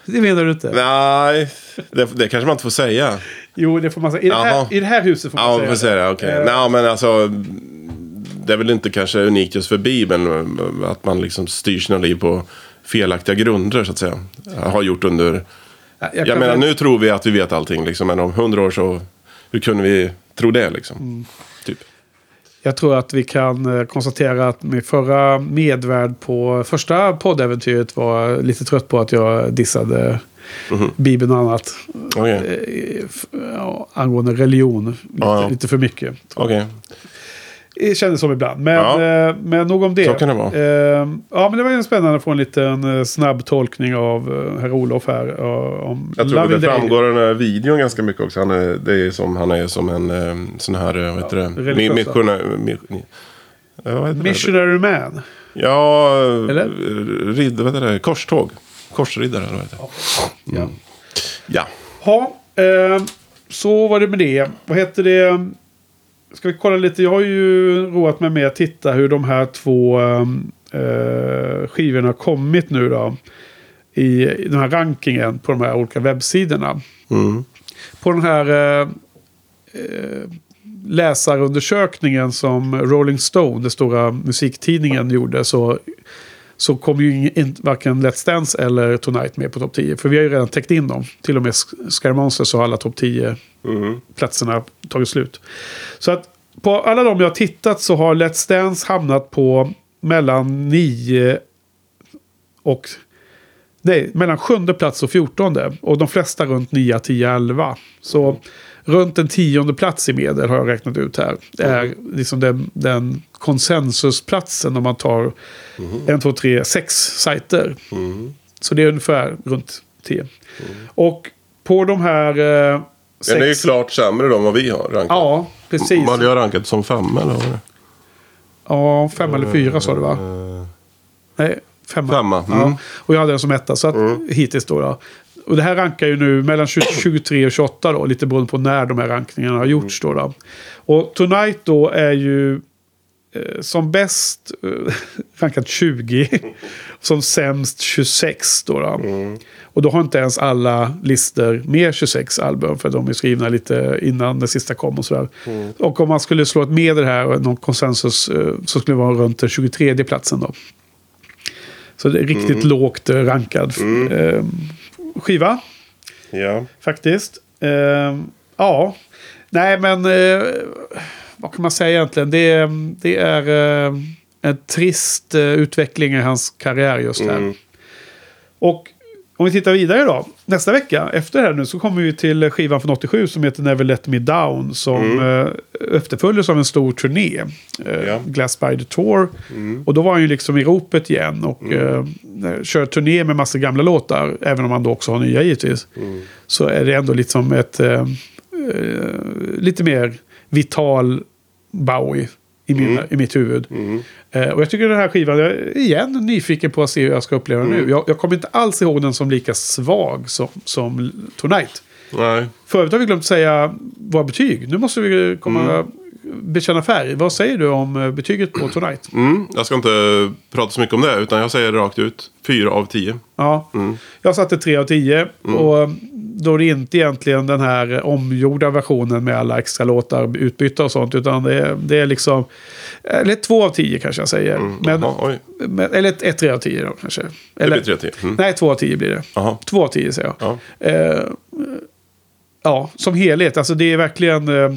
Det menar du inte? Nej, det, det kanske man inte får säga. Jo, det får man säga. I det här, i det här huset får man Ja, säga får säga det. Okej. Eh, Nej, men alltså... Det är väl inte kanske unikt just för Bibeln. Att man liksom styr sina liv på felaktiga grunder, så att säga. Har gjort under... jag Jag, menar, väl- nu tror vi att vi vet allting. Liksom, men om hundra år så... Hur kunde vi tro det, liksom? Mm. Typ. Jag tror att vi kan eh, konstatera att min förra medvärd på första poddäventyret var lite trött på att jag dissade Mhm. Bibeln och annat. Okej. Eh, angående religion. Lite, Ja, ja. lite för mycket. Okej. Det kändes som ibland. Men, Ja. eh, men nog om det. Så kan det vara. Eh, ja, men det var ju spännande att få en liten eh, snabb tolkning av eh, herr Olof här. om Jag tror Loving det Day. framgår i den här videon ganska mycket också. Han är, det är som, han är som en sån här, vad heter det? religiös, Mi- missionär... mi- Ja, heter det? Missionary Man. Ja, Eller? ridd, vad heter det? Korståg. Korsriddare, eller vad heter det? Ja. Ja. Ja, eh, så var det med det. Vad heter det? Ska vi kolla lite? Jag har ju roat mig med att titta hur de här två eh, skivorna har kommit nu då. I, I den här rankingen på de här olika webbsidorna. Mm. På den här eh, eh, läsarundersökningen som Rolling Stone, den stora musiktidningen, gjorde så, så kom ju in, varken Let's Dance eller Tonight med på topp 10. För vi har ju redan täckt in dem. Till och med Sk- Scare Monsters så har alla topp 10 Mm. tagit slut. Så att på alla de jag har tittat så har Let's Dance hamnat på mellan 9 och... Nej, mellan sjunde plats och fjortonde. Och de flesta runt 9, 10, 11. Så runt en tionde plats i medel har jag räknat ut här. Det är liksom den, den konsensusplatsen om man tar en, två, tre, sex sajter. Mm. Så det är ungefär runt 10. Och på de här eh, Den är ju sex... klart sämre då än vad vi har rankat. Ja, precis. Hade jag rankat som femma eller vad det? Ja, fem eller fyra sa du va? Eh, Nej, femma. Femma, mm. Ja. Och jag hade den som etta. Så att hittills då, då. Och det här rankar ju nu mellan 20, 23 och 28 då. Lite beroende på när de här rankningarna har gjorts då. då. Och Tonight då är ju eh, som bäst eh, rankat 20. som sämst 26. Då, då. Och då har inte ens alla listor med 26 album. För de är skrivna lite innan det sista kom och sådär. Och om man skulle slå ett medel här och någon konsensus eh, så skulle det vara runt den 23 platsen då. Så det är riktigt lågt eh, rankad eh, skiva Ja. faktiskt. Eh, ja, nej men eh, vad kan man säga egentligen? Det, är- det är eh, en trist eh, utveckling i hans karriär just här. Mm. Och om vi tittar vidare då. Nästa vecka efter det här nu så kommer vi till skivan från 87 som heter Never Let Me Down. Som mm. efterföljdes av en stor turné. Eh, Ja. Glass the Tour. Och då var han ju liksom i ropet igen. Och eh, kör turné med massa gamla låtar. Även om han då också har nya givetvis. Så är det ändå liksom ett eh, eh, lite mer vital Bowie. I, mina, i mitt huvud. Eh, och jag tycker den här skivan, jag är igen nyfiken på att se hur jag ska uppleva den nu. Jag, jag kommer inte alls ihåg den som lika svag som, som Tonight. Nej. Förut har vi glömt säga våra betyg. Nu måste vi komma bekänna färg. Vad säger du om eh, betyget på Tonight? Mm, jag ska inte prata så mycket om det, utan jag säger rakt ut 4 av 10. Ja, jag satte 3 av 10. Och då är det inte egentligen den här omgjorda versionen med alla extra låtar utbytta och sånt. Utan det är, det är liksom... Eller 2 av 10 kanske jag säger. Men, Jaha, oj. men, eller ett 3 av 10 då kanske. Det Eller, blir 3 10. Mm. Nej, 2 av 10 blir det. Jaha. 2 av 10 säger jag. Ja. Eh, ja, som helhet. Alltså det är verkligen... Eh,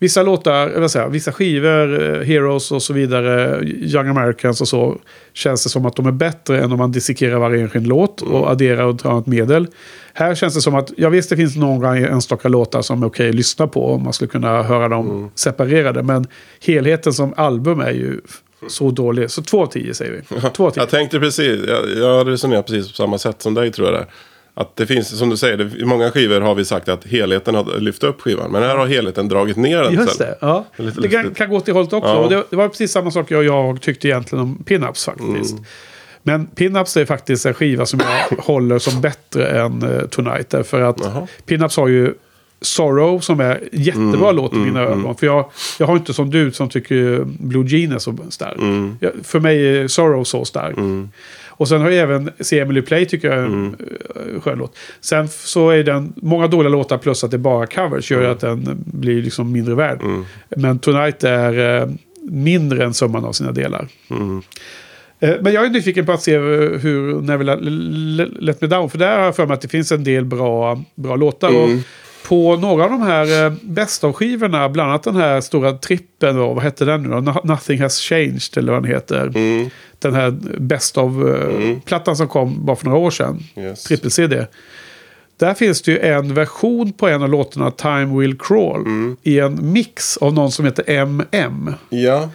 vissa låtar, jag, vissa skivor, eh, Heroes och så vidare, Young Americans och så, känns det som att de är bättre än om man dissekerar varje enskild låt och adderar och tar ett medel. Här känns det som att, ja visst det finns några enstaka låtar som är okej att lyssna på om man skulle kunna höra dem separerade, men helheten som album är ju så dålig. Så två av tio säger vi. Två av tio. Jag tänkte precis, jag, jag resonerar precis på samma sätt som dig tror jag det är. Att det finns, som du säger, det, i många skivor har vi sagt att helheten har lyft upp skivan. Men här har helheten dragit ner den Just det, ja. Det kan, kan gå till hållet också. Ja. Det, det var precis samma sak jag, jag tyckte egentligen om Pinups faktiskt. Mm. Men Pinups är faktiskt en skiva som jag håller som bättre än uh, Tonight. Därför att. Pinups har ju Sorrow som är jättebra låt i mina ögon. För jag, jag har inte som du som tycker Blue Jean är så stark. Jag, för mig är Sorrow så stark. Och sen har jag även Se Emily Play tycker jag är en eh, skön låt. Sen så är den många dåliga låtar plus att det är bara covers gör att den blir liksom mindre värd. Men Tonight är eh, mindre än summan av sina delar. Eh, Men jag är nyfiken på att se hur Never Let, Me Down. För där har jag för mig att det finns en del bra, bra låtar. Och på några av de här eh, bästa av skivorna, bland annat den här stora trippen, då, vad hette den nu då? No- Nothing Has Changed eller vad den heter. Den här Best of-plattan som kom bara för några år sedan. Yes. Trippel-CD. Där finns det ju en version på en av låtarna, Time Will Crawl, i en mix av någon som heter MM. Ja.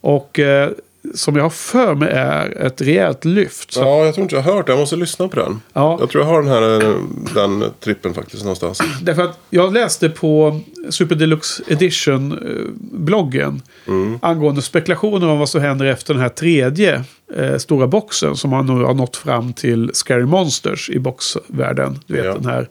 Och eh, som jag har för mig är ett rejält lyft. Så, ja, jag tror inte jag har hört det. Jag måste lyssna på den. Ja. Jag tror jag har den här eh, den trippen faktiskt någonstans. Därför att jag läste på Super Deluxe Edition-bloggen angående spekulationer om vad som händer efter den här tredje eh, stora boxen som man nu har nått fram till Scary Monsters i boxvärlden. Du vet Ja. den här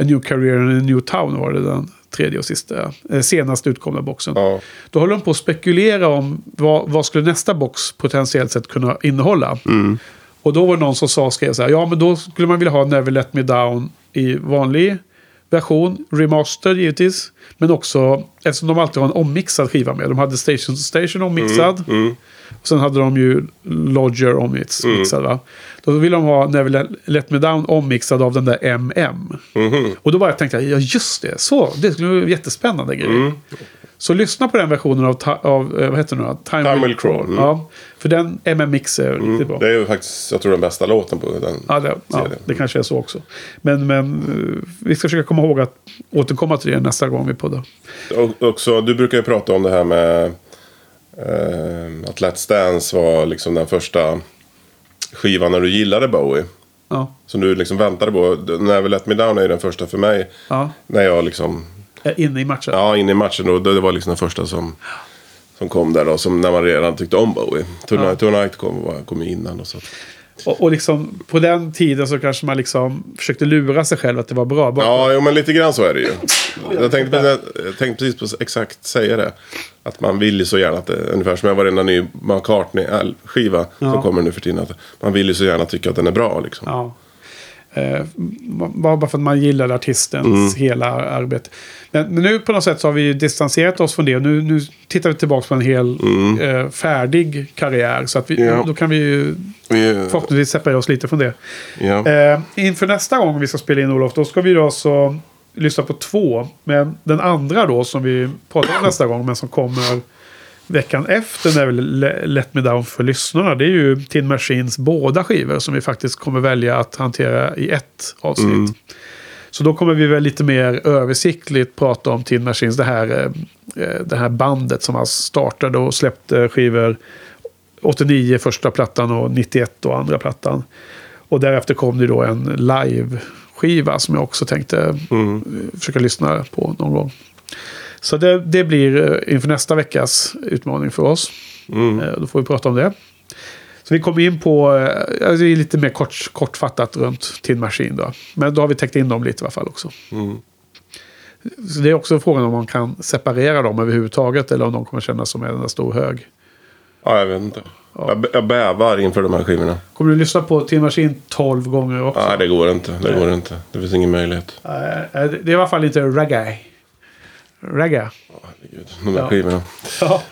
A New Career in a New Town var det den tredje och sista, eh, senast utkomna boxen. Ja. Då håller de på att spekulera om vad, vad skulle nästa box potentiellt sett kunna innehålla. Och då var det någon som sa, skrev så här, ja men då skulle man vilja ha Never Let Me Down i vanlig version, remaster givetvis. Men också, eftersom de alltid har en ommixad skiva med. De hade Station to Station ommixad. Och sen hade de ju Lodger ommixad va. Då ville de ha Never Let, Me Down ommixad av den där MM. Och då bara tänkte jag, ja just det, så, det skulle vara jättespännande grej. Så lyssna på den versionen av, av eh, vad heter det nu? Time, Time Will Crawl, mm. Ja, för den MM-mix är riktigt bra. Det är ju faktiskt, jag tror den bästa låten på den. Ja, det, ja, det kanske är så också. Men, men eh, vi ska försöka komma ihåg att återkomma till det nästa gång vi poddar. Och också, du brukar ju prata om det här med att Let's Dance var liksom den första skivan när du gillade Bowie. Ja, Som du liksom väntade på. Never Let Me Down är ju den första för mig. ja. När jag liksom, inne i matchen. ja inne i matchen då. Det var liksom den första som, som kom där då. Som när man redan tyckte om Bowie. Tonight, Ja. Tonight kom, kom innan och så. Och, och liksom på den tiden så kanske man liksom försökte lura sig själv att det var bra. Bara Ja, jo, men lite grann så är det ju. Jag tänkte, precis- jag tänkte precis på exakt säga det. Att man vill ju så gärna att det, ungefär som med varenda ny McCartney-skiva Ja. som kommer nu för tiden. Att man vill ju så gärna tycka att den är bra liksom. Ja. Eh, bara för att man gillar artistens Mm. hela arbete. Men, men nu på något sätt så har vi distanserat oss från det. Nu, nu tittar vi tillbaka på en hel eh, färdig karriär. Så att vi, Mm. Ja. då kan vi ju Vi, förhoppningsvis separera oss lite från det. ja. Eh, inför nästa gång vi ska spela in Olof, då ska vi då alltså lyssna på två. Men den andra då som vi pratar om nästa gång, men som kommer veckan efter när vi le- Let Me Down för lyssnarna. Det är ju Tin Machines båda skivor som vi faktiskt kommer välja att hantera i ett avsnitt. Så då kommer vi väl lite mer översiktligt prata om Tin Machines, det här, eh, det här bandet som han startade och släppte skivor 89 första plattan och 91 då andra plattan. Och därefter kom det då en live-skiva som jag också tänkte eh, försöka lyssna på någon gång. Så det, det blir eh, inför nästa veckas utmaning för oss. Eh, Då får vi prata om det. Så vi kommer in på, alltså det är lite mer kort, kortfattat runt Tin Machine då. Men då har vi täckt in dem lite i alla fall också. Så det är också frågan om man kan separera dem överhuvudtaget eller om de kommer kännas som en enda stor hög. ja, jag vet inte. Jag, jag bävar inför de här skivorna. Kommer du lyssna på Tin Machine 12 gånger också? Nej, det går inte. Det går inte. Det finns ingen möjlighet. Det är i alla fall inte reggae. Reggae. Herregud, de där Ja. skivorna. Ja,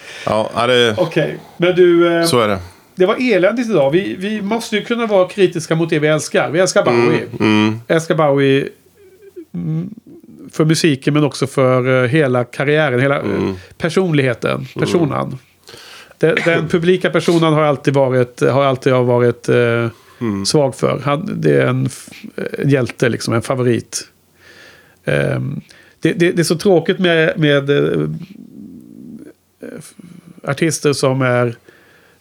Ja, det, okej. Men du, eh, så är det. det var eländigt idag. Vi, vi måste ju kunna vara kritiska mot det vi älskar. Vi älskar Bowie. Mm. älskar Bowie mm, för musiken men också för eh, hela karriären, hela eh, personligheten, personan. Den, den publika personen har alltid varit, har alltid jag varit eh, svag för. Han, det är en, en hjälte, liksom, en favorit. Ehm, det, det, det är så tråkigt med, med eh, artister som är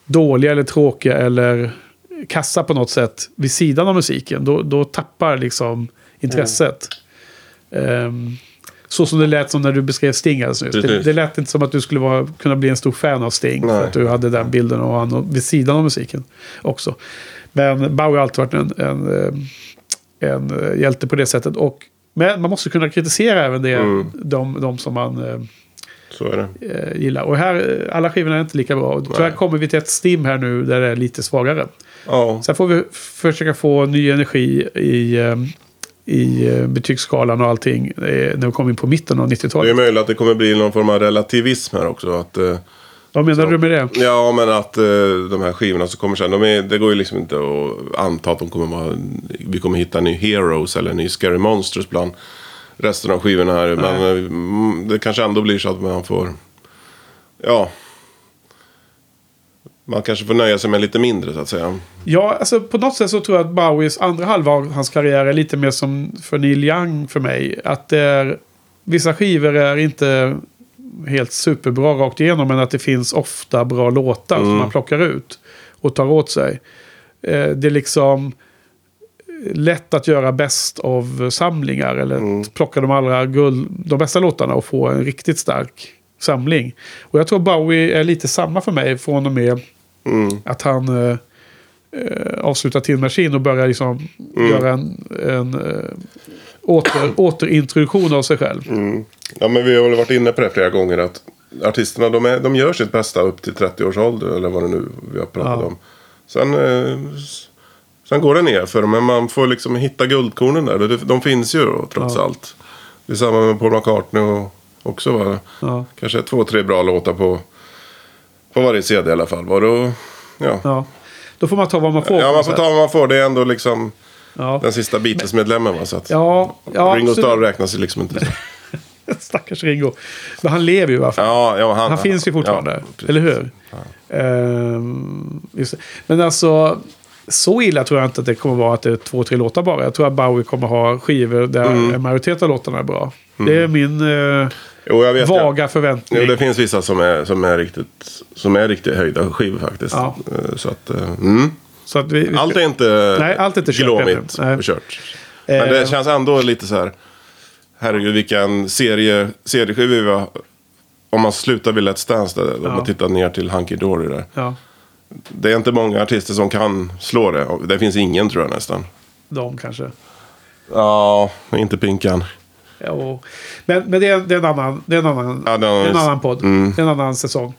dåliga eller tråkiga eller kassa på något sätt vid sidan av musiken. Då, då tappar liksom intresset. Ehm, så som det lät som när du beskrev Sting alldeles nyss. Det, det lät inte som att du skulle vara, kunna bli en stor fan av Sting. För Nej. att du hade den bilden av honom vid sidan av musiken också. Men Bowie har alltid varit en, en, eh, en hjälte på det sättet. Och, men man måste kunna kritisera även det, Mm. de, de som man eh, eh, gillar. Och här, eh, alla skivorna är inte lika bra. Och Tyvärr Nej. kommer vi till ett stim här nu där det är lite svagare. Ja. Sen får vi försöka få ny energi i, eh, i betygsskalan och allting när vi kommer in på mitten av Det är 90-talet. möjligt att det kommer bli någon form av relativism här också. Att, Vad menar du med det? ja, men att eh, de här skivorna som kommer sen. De är, det går ju liksom inte att anta att de kommer vara... Vi kommer hitta en ny Heroes eller en ny Scary Monsters bland resten av skivorna här. Men eh, mm, det kanske ändå blir så att man får... Ja. Man kanske får nöja sig med lite mindre så att säga. Ja, alltså på något sätt så tror jag att Bowies andra halva av hans karriär är lite mer som för Neil Young för mig. Att det är, vissa skivor är inte helt superbra rakt igenom, men att det finns ofta bra låtar som man plockar ut och tar åt sig. Eh, det är liksom lätt att göra bäst av samlingar eller att plocka de allra guld, de bästa låtarna och få en riktigt stark samling. Och jag tror Bowie är lite samma för mig från och med att han eh, eh, avslutar Tin Machine och börjar liksom göra en, en eh, åter, återintroduktion av sig själv. Ja, men vi har väl varit inne på det flera gånger att artisterna de, är, de gör sitt bästa upp till 30 års ålder eller vad det nu vi har pratat Ja. om. Sen, eh, sen går det ner för dem, men man får liksom hitta guldkornen där. De, finns ju då, trots Ja. allt. Det är samma med Paul McCartney och också va? Ja. Kanske två, tre bra låtar på, på varje CD i alla fall. Var då, ja. Ja. Då får man ta vad man får. ja, man får sätt. ta vad man får. Det är ändå liksom Ja. den sista Beatles-medlemmen va. Så att Ja, ja Ringo. Starr räknas ju liksom inte. Stackars Ringo. Men han lever ju i alla fall. Ja, ja, han, Han finns ju fortfarande. Ja, eller hur? Ehm. Men alltså, så illa tror jag inte att det kommer vara att det är två, tre låtar bara. Jag tror att Bowie kommer ha skivor där Mm. en majoritet av låtarna är bra. Det är min eh, Jo, vet. vaga jag, förväntning. jo, det finns vissa som är, som är riktigt som är riktigt höjda skivor faktiskt. Eh, Så att, eh, mm. Så att vi, vi Allt är inte Nej, allt är inte glåmigt och kört. Men Eh. det känns ändå lite så här. Herregud vilken serie, serieskiva vi var. Om man slutar vid Let's Dance där. Om Ja. man tittar ner till Hunky Dory där. Ja. Det är inte många artister som kan slå det. Det finns ingen tror jag nästan. De kanske. Ja, inte Pinkan. Och, men men det, är, det, är en annan, det är en annan, Ja, det är en annan podd. Mm. Det är en annan säsong.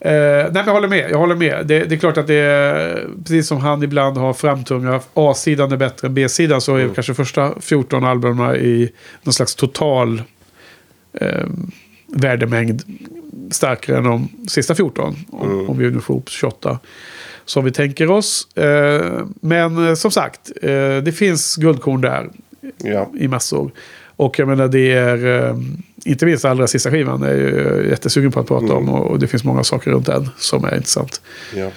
Eh, nej, men jag håller med. Jag håller med. Det, det är klart att det är, precis som han ibland har framtunga, A-sidan är bättre än B-sidan, så är Mm. kanske första 14 albumen i någon slags total eh, värdemängd starkare än de sista 14. Om, Mm. om vi nu får ihop 28. Som vi tänker oss. Eh, men eh, som sagt, eh, det finns guldkorn där Ja. i massor. Och jag menar det är, eh, inte minst allra sista skivan är jag jättesugen på att prata om. Och, det finns många saker runt den som är intressant. ja,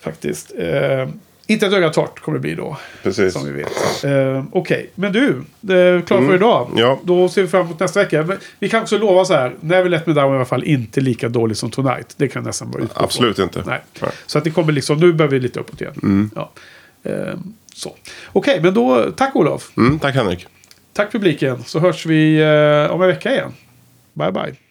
Faktiskt. Eh, inte ett öga torrt kommer det bli då. precis. Som vi vet. Eh, Okej, men du. Det är klart för Mm. idag. Ja. Då ser vi fram emot nästa vecka. Men vi kan också lova så här. Never Let Me Down i alla fall inte lika dålig som Tonight. Det kan nästan vara utgå Absolut från. inte. Nej. Nej. Så att det kommer liksom, nu börjar vi lite uppåt igen. Ja. Eh, så. Okej, men då tack Olof. Mm, tack Henrik. Tack publiken. Så hörs vi eh, om en vecka igen. Bye bye.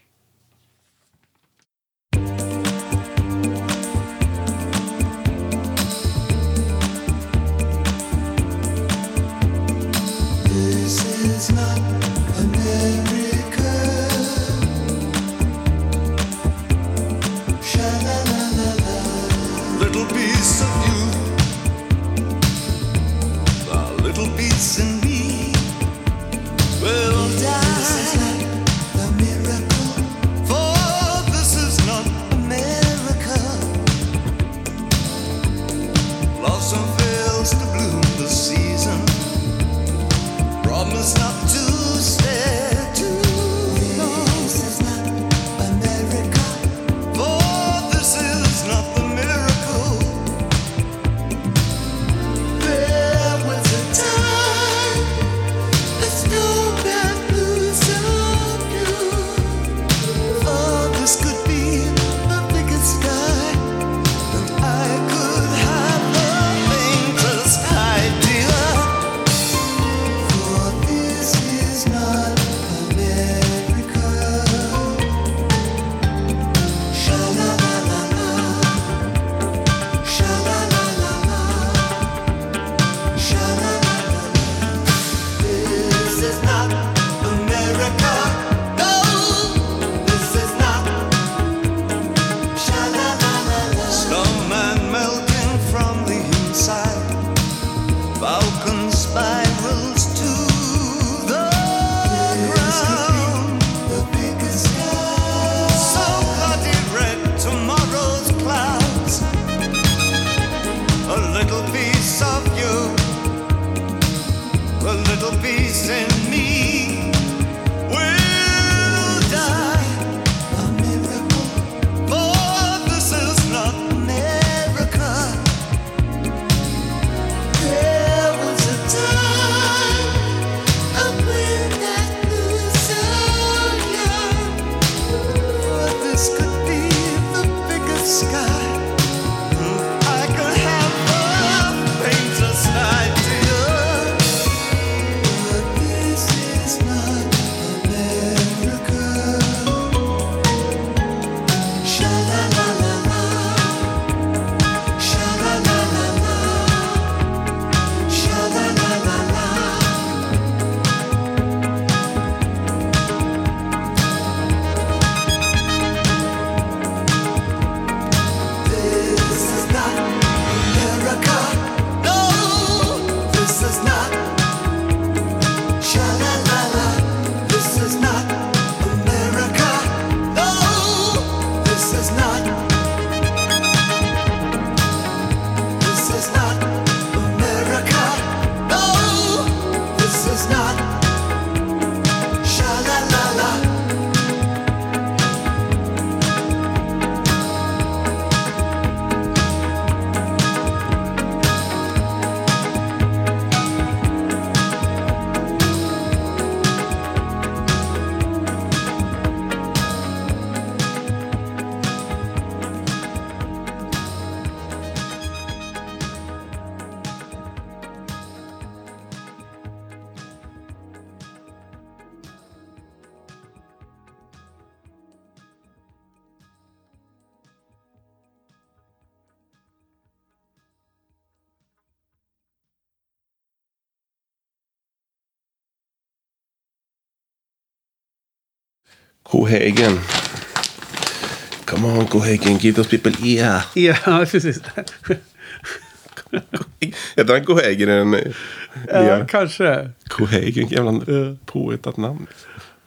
Cohagen. Come on Cohagen, give those people ear. Ja, precis. Heter han Cohagen? En, Ja, kanske. Cohagen, jävla påhittat namn.